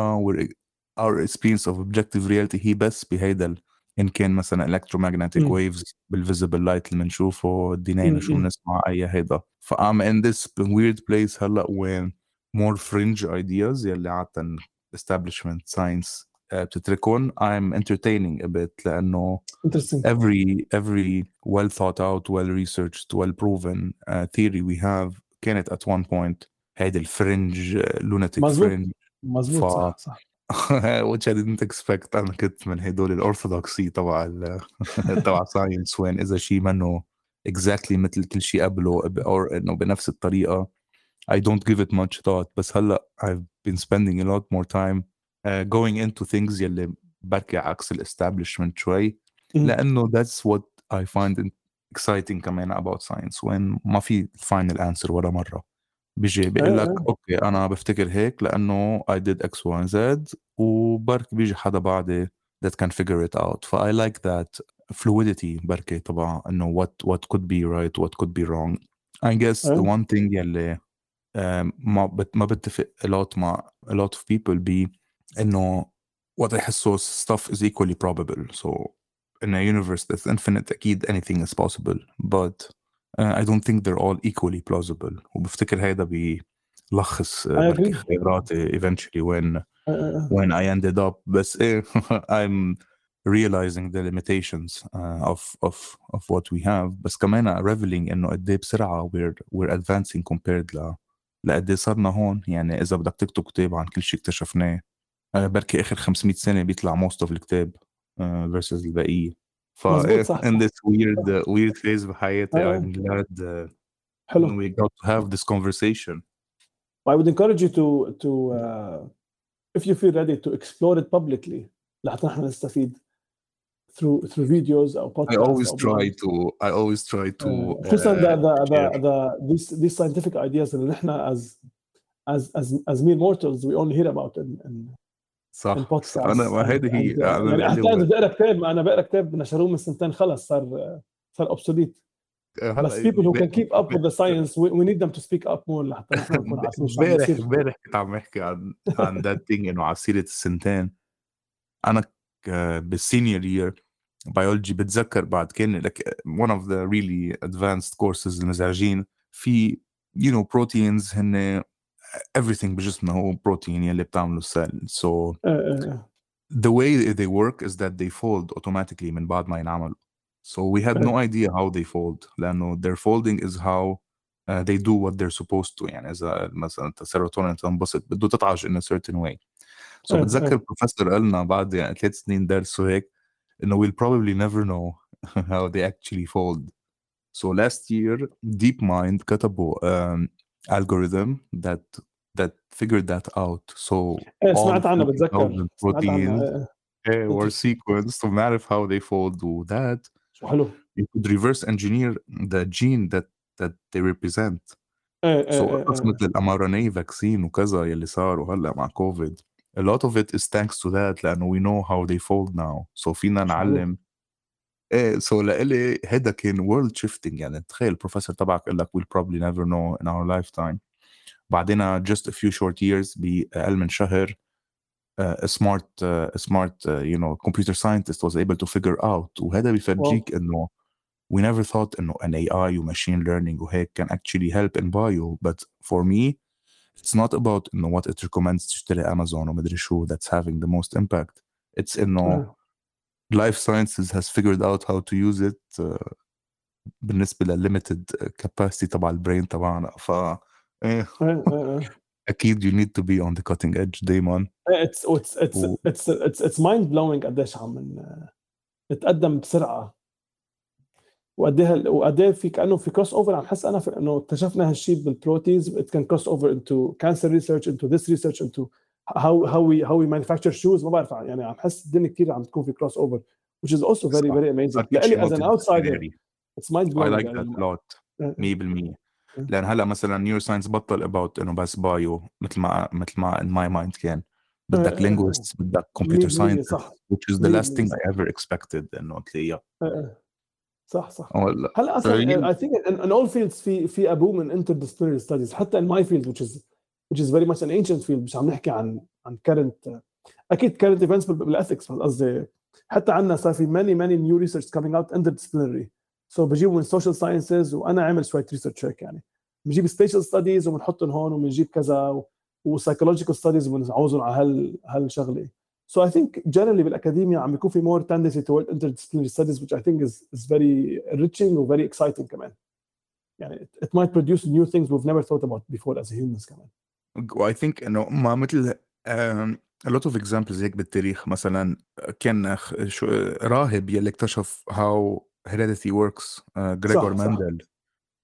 our experience of objective reality هي بس بهيدا ان كان مثلا electromagnetic م. waves بالفيزبل لايت اللي بنشوفه دينينا شو بنسمع اي هيدا ف I'm in this weird place هلا when more fringe ideas يلي عادة establishment science بتتركون I'm entertaining a bit لأنه every every well thought out well researched well proven uh, theory we have كانت at one point هيدي ال fringe lunatic fringe مظبوط صح صح which I didn't expect أنا كنت من هدول ال orthodoxy تبع تبع science وين اذا شيء منه exactly مثل كل شيء قبله أو انه بنفس الطريقة I don't give it much thought بس هلا I've been spending a lot more time uh, going into things يلي بركي عكس الاستابلشمنت شوي لانه that's what I find exciting كمان about science وين ما في final answer ولا مره بيجي بيقول لك اوكي انا بفتكر هيك لانه I did X Y Z وبرك بيجي حدا بعدي that can figure it out ف I like that fluidity بركي تبع انه what what could be right what could be wrong I guess the one thing يلي ما بت ما بتفق a lot مع a lot of people ب انه what يحسوا stuff is equally probable so in a universe that's infinite أكيد anything is possible but uh, I don't think they're all equally plausible وبفتكر هيدا بيلخص خياراتي eventually when when I ended up بس إيه I'm realizing the limitations uh, of of of what we have بس كمان reveling انه قد ايه بسرعه we're we're advancing compared ل لقد صرنا هون يعني إذا بدك تكتب كتاب عن كل شيء اكتشفناه. آه، بركي آخر 500 سنة بيطلع most of الكتاب آه، versus البقية. ف in this weird weird phase بحياتي I'm glad حلو. we got to have this conversation I would encourage you to to uh, if you feel ready to explore it publicly لحتى نحن نستفيد. Through through videos or podcasts. I always try to I always try to خصوصا the the the, the these these scientific ideas اللي نحن as as as as mere mortals we only hear about in, in صح, صح أنا ما هذه هي يعني احتاج بقرا كتاب أنا بقرا كتاب نشروه من سنتين خلص صار صار obsolete بس people who can keep up with the science we, we need them to speak up more لحتى امبارح امبارح كنت عم بحكي عن عن that thing انه على سيره السنتين أنا بال senior year بيولوجي بتذكر بعد كان like one of the really advanced courses المزعجين في you know proteins هن everything بجسمنا هو بروتين يلي بتعمله السيل so آه، آه، آه. the way they work is that they fold automatically من بعد ما ينعملوا so we had no idea how they fold لأنه their folding is how uh, they do what they're supposed to يعني اذا مثلا السيروتونين تنبسط بده تطعج in a certain way so آه، بتذكر آه. البروفيسور قالنا بعد يعني ثلاث سنين درس وهيك انه we'll probably never know how they actually fold so last year DeepMind كتبوا um, algorithm that that figured that out so إيه، all سمعت عنها بتذكر 40,000 سمعت عنها proteins إيه، eh, were sequenced وبنعرف how they fold وذات شو حلو you could reverse engineer the gene that that they represent إيه so إيه إيه مثل ال mRNA vaccine وكذا يلي صاروا هلا مع كوفيد a lot of it is thanks to that لانه we know how they fold now so فينا شو حلو. نعلم ايه so لإلي هيدا كان world shifting يعني تخيل البروفيسور تبعك قال لك we'll probably never know in our lifetime بعدين just a few short years بأقل من شهر uh, a smart uh, a smart uh, you know computer scientist was able to figure out وهذا بيفرجيك انه we never thought انه an AI و machine learning وهيك can actually help in bio but for me it's not about انه what it recommends تشتري امازون ومدري شو that's having the most impact it's انه إيه. life sciences has figured out how to use it uh, بالنسبه للليمتد capacity تبع البرين تبعنا ف ايه إيه، إيه، إيه. اكيد you need to be on the cutting edge دايما اتس اتس اتس و- اتس اتس اتس مايند بلوينج قديش عم من- نتقدم بسرعه وقد إيه وقد إيه في كأنه في crossover عم حس أنا إنه اكتشفنا هالشيء بال proteins it can cross over into cancer research into this research into how how we how we manufacture shoes ما بعرف يعني عم حس الدنيا كثير عم تكون في crossover which is also very very amazing. لإلي as an outsider it's mind I blowing like that يعني a lot. 100% Mm. لأن هلا مثلا neuroscience بطل about إنه بس bio مثل ما مثل ما in my mind كان. بدك linguists بدك computer 100% scientists صح. which is the last thing I ever expected إنه تلاقيها. صح صح. ولا هلا أصلا. I think in all fields في في a boom in interdisciplinary studies حتى in my field which is which is very much an ancient field مش عم نحكي عن عن current أكيد current events بال ethics قصدي. حتى عندنا صار في many many new research coming out interdisciplinary. So بجيبوا من social sciences وأنا عامل شوية research هيك يعني. بنجيب spatial studies وبنحطهم هون وبنجيب كذا وسايكولوجيكال ستاديز وبنعوزهم على هال هالشغله So I think generally بالاكاديميا عم بيكون في more tendency toward interdisciplinary studies which I think is is very enriching و very exciting كمان. يعني it, it might produce new things we've never thought about before as humans كمان. I think انه ما مثل um, a lot of examples هيك بالتاريخ مثلا كان شو راهب يلي اكتشف how heredity works uh, جريجور صح. ماندل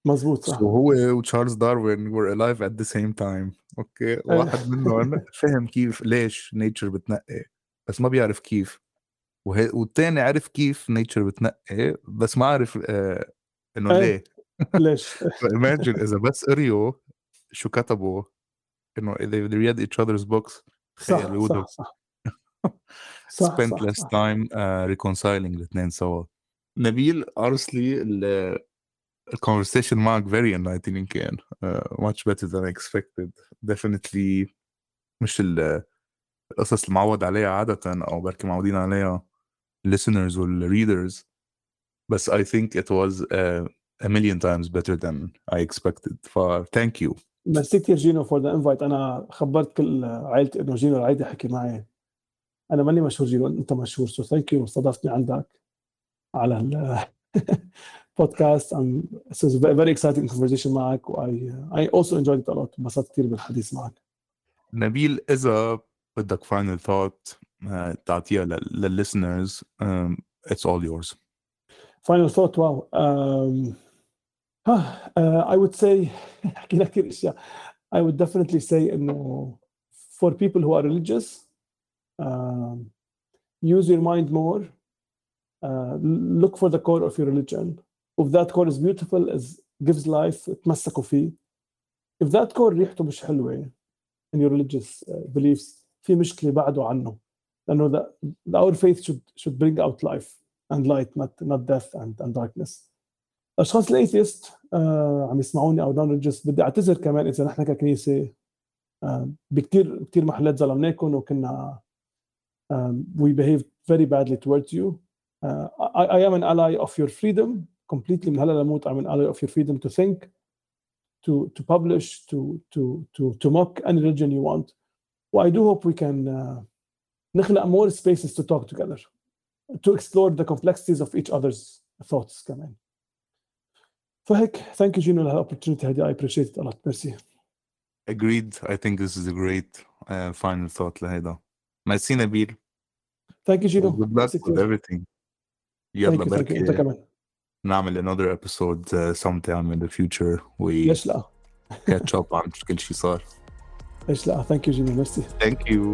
مزبوط so صح. هو وتشارلز داروين were alive at the same time أوكي واحد منهم فهم كيف ليش nature بتنقي بس ما بيعرف كيف وهي والتاني عرف كيف nature بتنقي بس ما عرف آه انه إيه. ليه ليش؟ ف imagine اذا بس قريوا شو كتبوا انه they read each other's books صح صح صح. صح spent صح, less صح. time uh, reconciling الاثنين سوا نبيل honestly ال الconversation معك very enlightening كان uh, much better than I expected definitely مش ال- القصص المعود عليها عادة أو بركي معودين عليها listeners وال readers بس I think it was uh, a million times better than I expected. ف thank you. merci كثير جينو for the invite أنا خبرت كل عائلتي إنه جينو العيدي حكي معي. أنا ماني مشهور جينو. أنت مشهور. So thank you استضفتني عندك على البودكاست um a very exciting conversation معك. و I, I also enjoyed it a lot. انبسطت كثير بالحديث معك. نبيل إذا بدك final thought uh, تعطيها لل لل- listeners um, it's all yours final thought wow um, huh, uh, I would say حكينا كثير اشياء I would definitely say انه for people who are religious um, use your mind more uh, look for the core of your religion if that core is beautiful is gives life تمسكوا فيه if that core ريحته مش حلوة in your religious uh, beliefs في مشكلة بعده عنه the, the, our faith should should bring out life and light not not death and, and darkness الاشخاص الايثيست آه عم يسمعوني أو نون ريليجيوس بدي اعتذر كمان اذا نحن ككنيسه آه بكثير كثير محلات ظلمناكم وكنا um, we behaved very badly towards you uh, I, I am an ally of your freedom completely من هلا لموت I'm an ally of your freedom to think to to publish to to to to mock any religion you want I do hope we can uh, نخلق more spaces to talk together to explore the complexities of each other's thoughts كمان فهيك thank you Gino لها opportunity هذه I appreciate it a lot merci agreed I think this is a great uh, final thought لهيدا ميرسي نبيل thank you Gino good luck with everything يلا thank you, thank you. انت بركي كمان نعمل another episode uh, sometime in the future we ليش لا catch up عن كل شيء صار Thank you Jimmy. Thank you.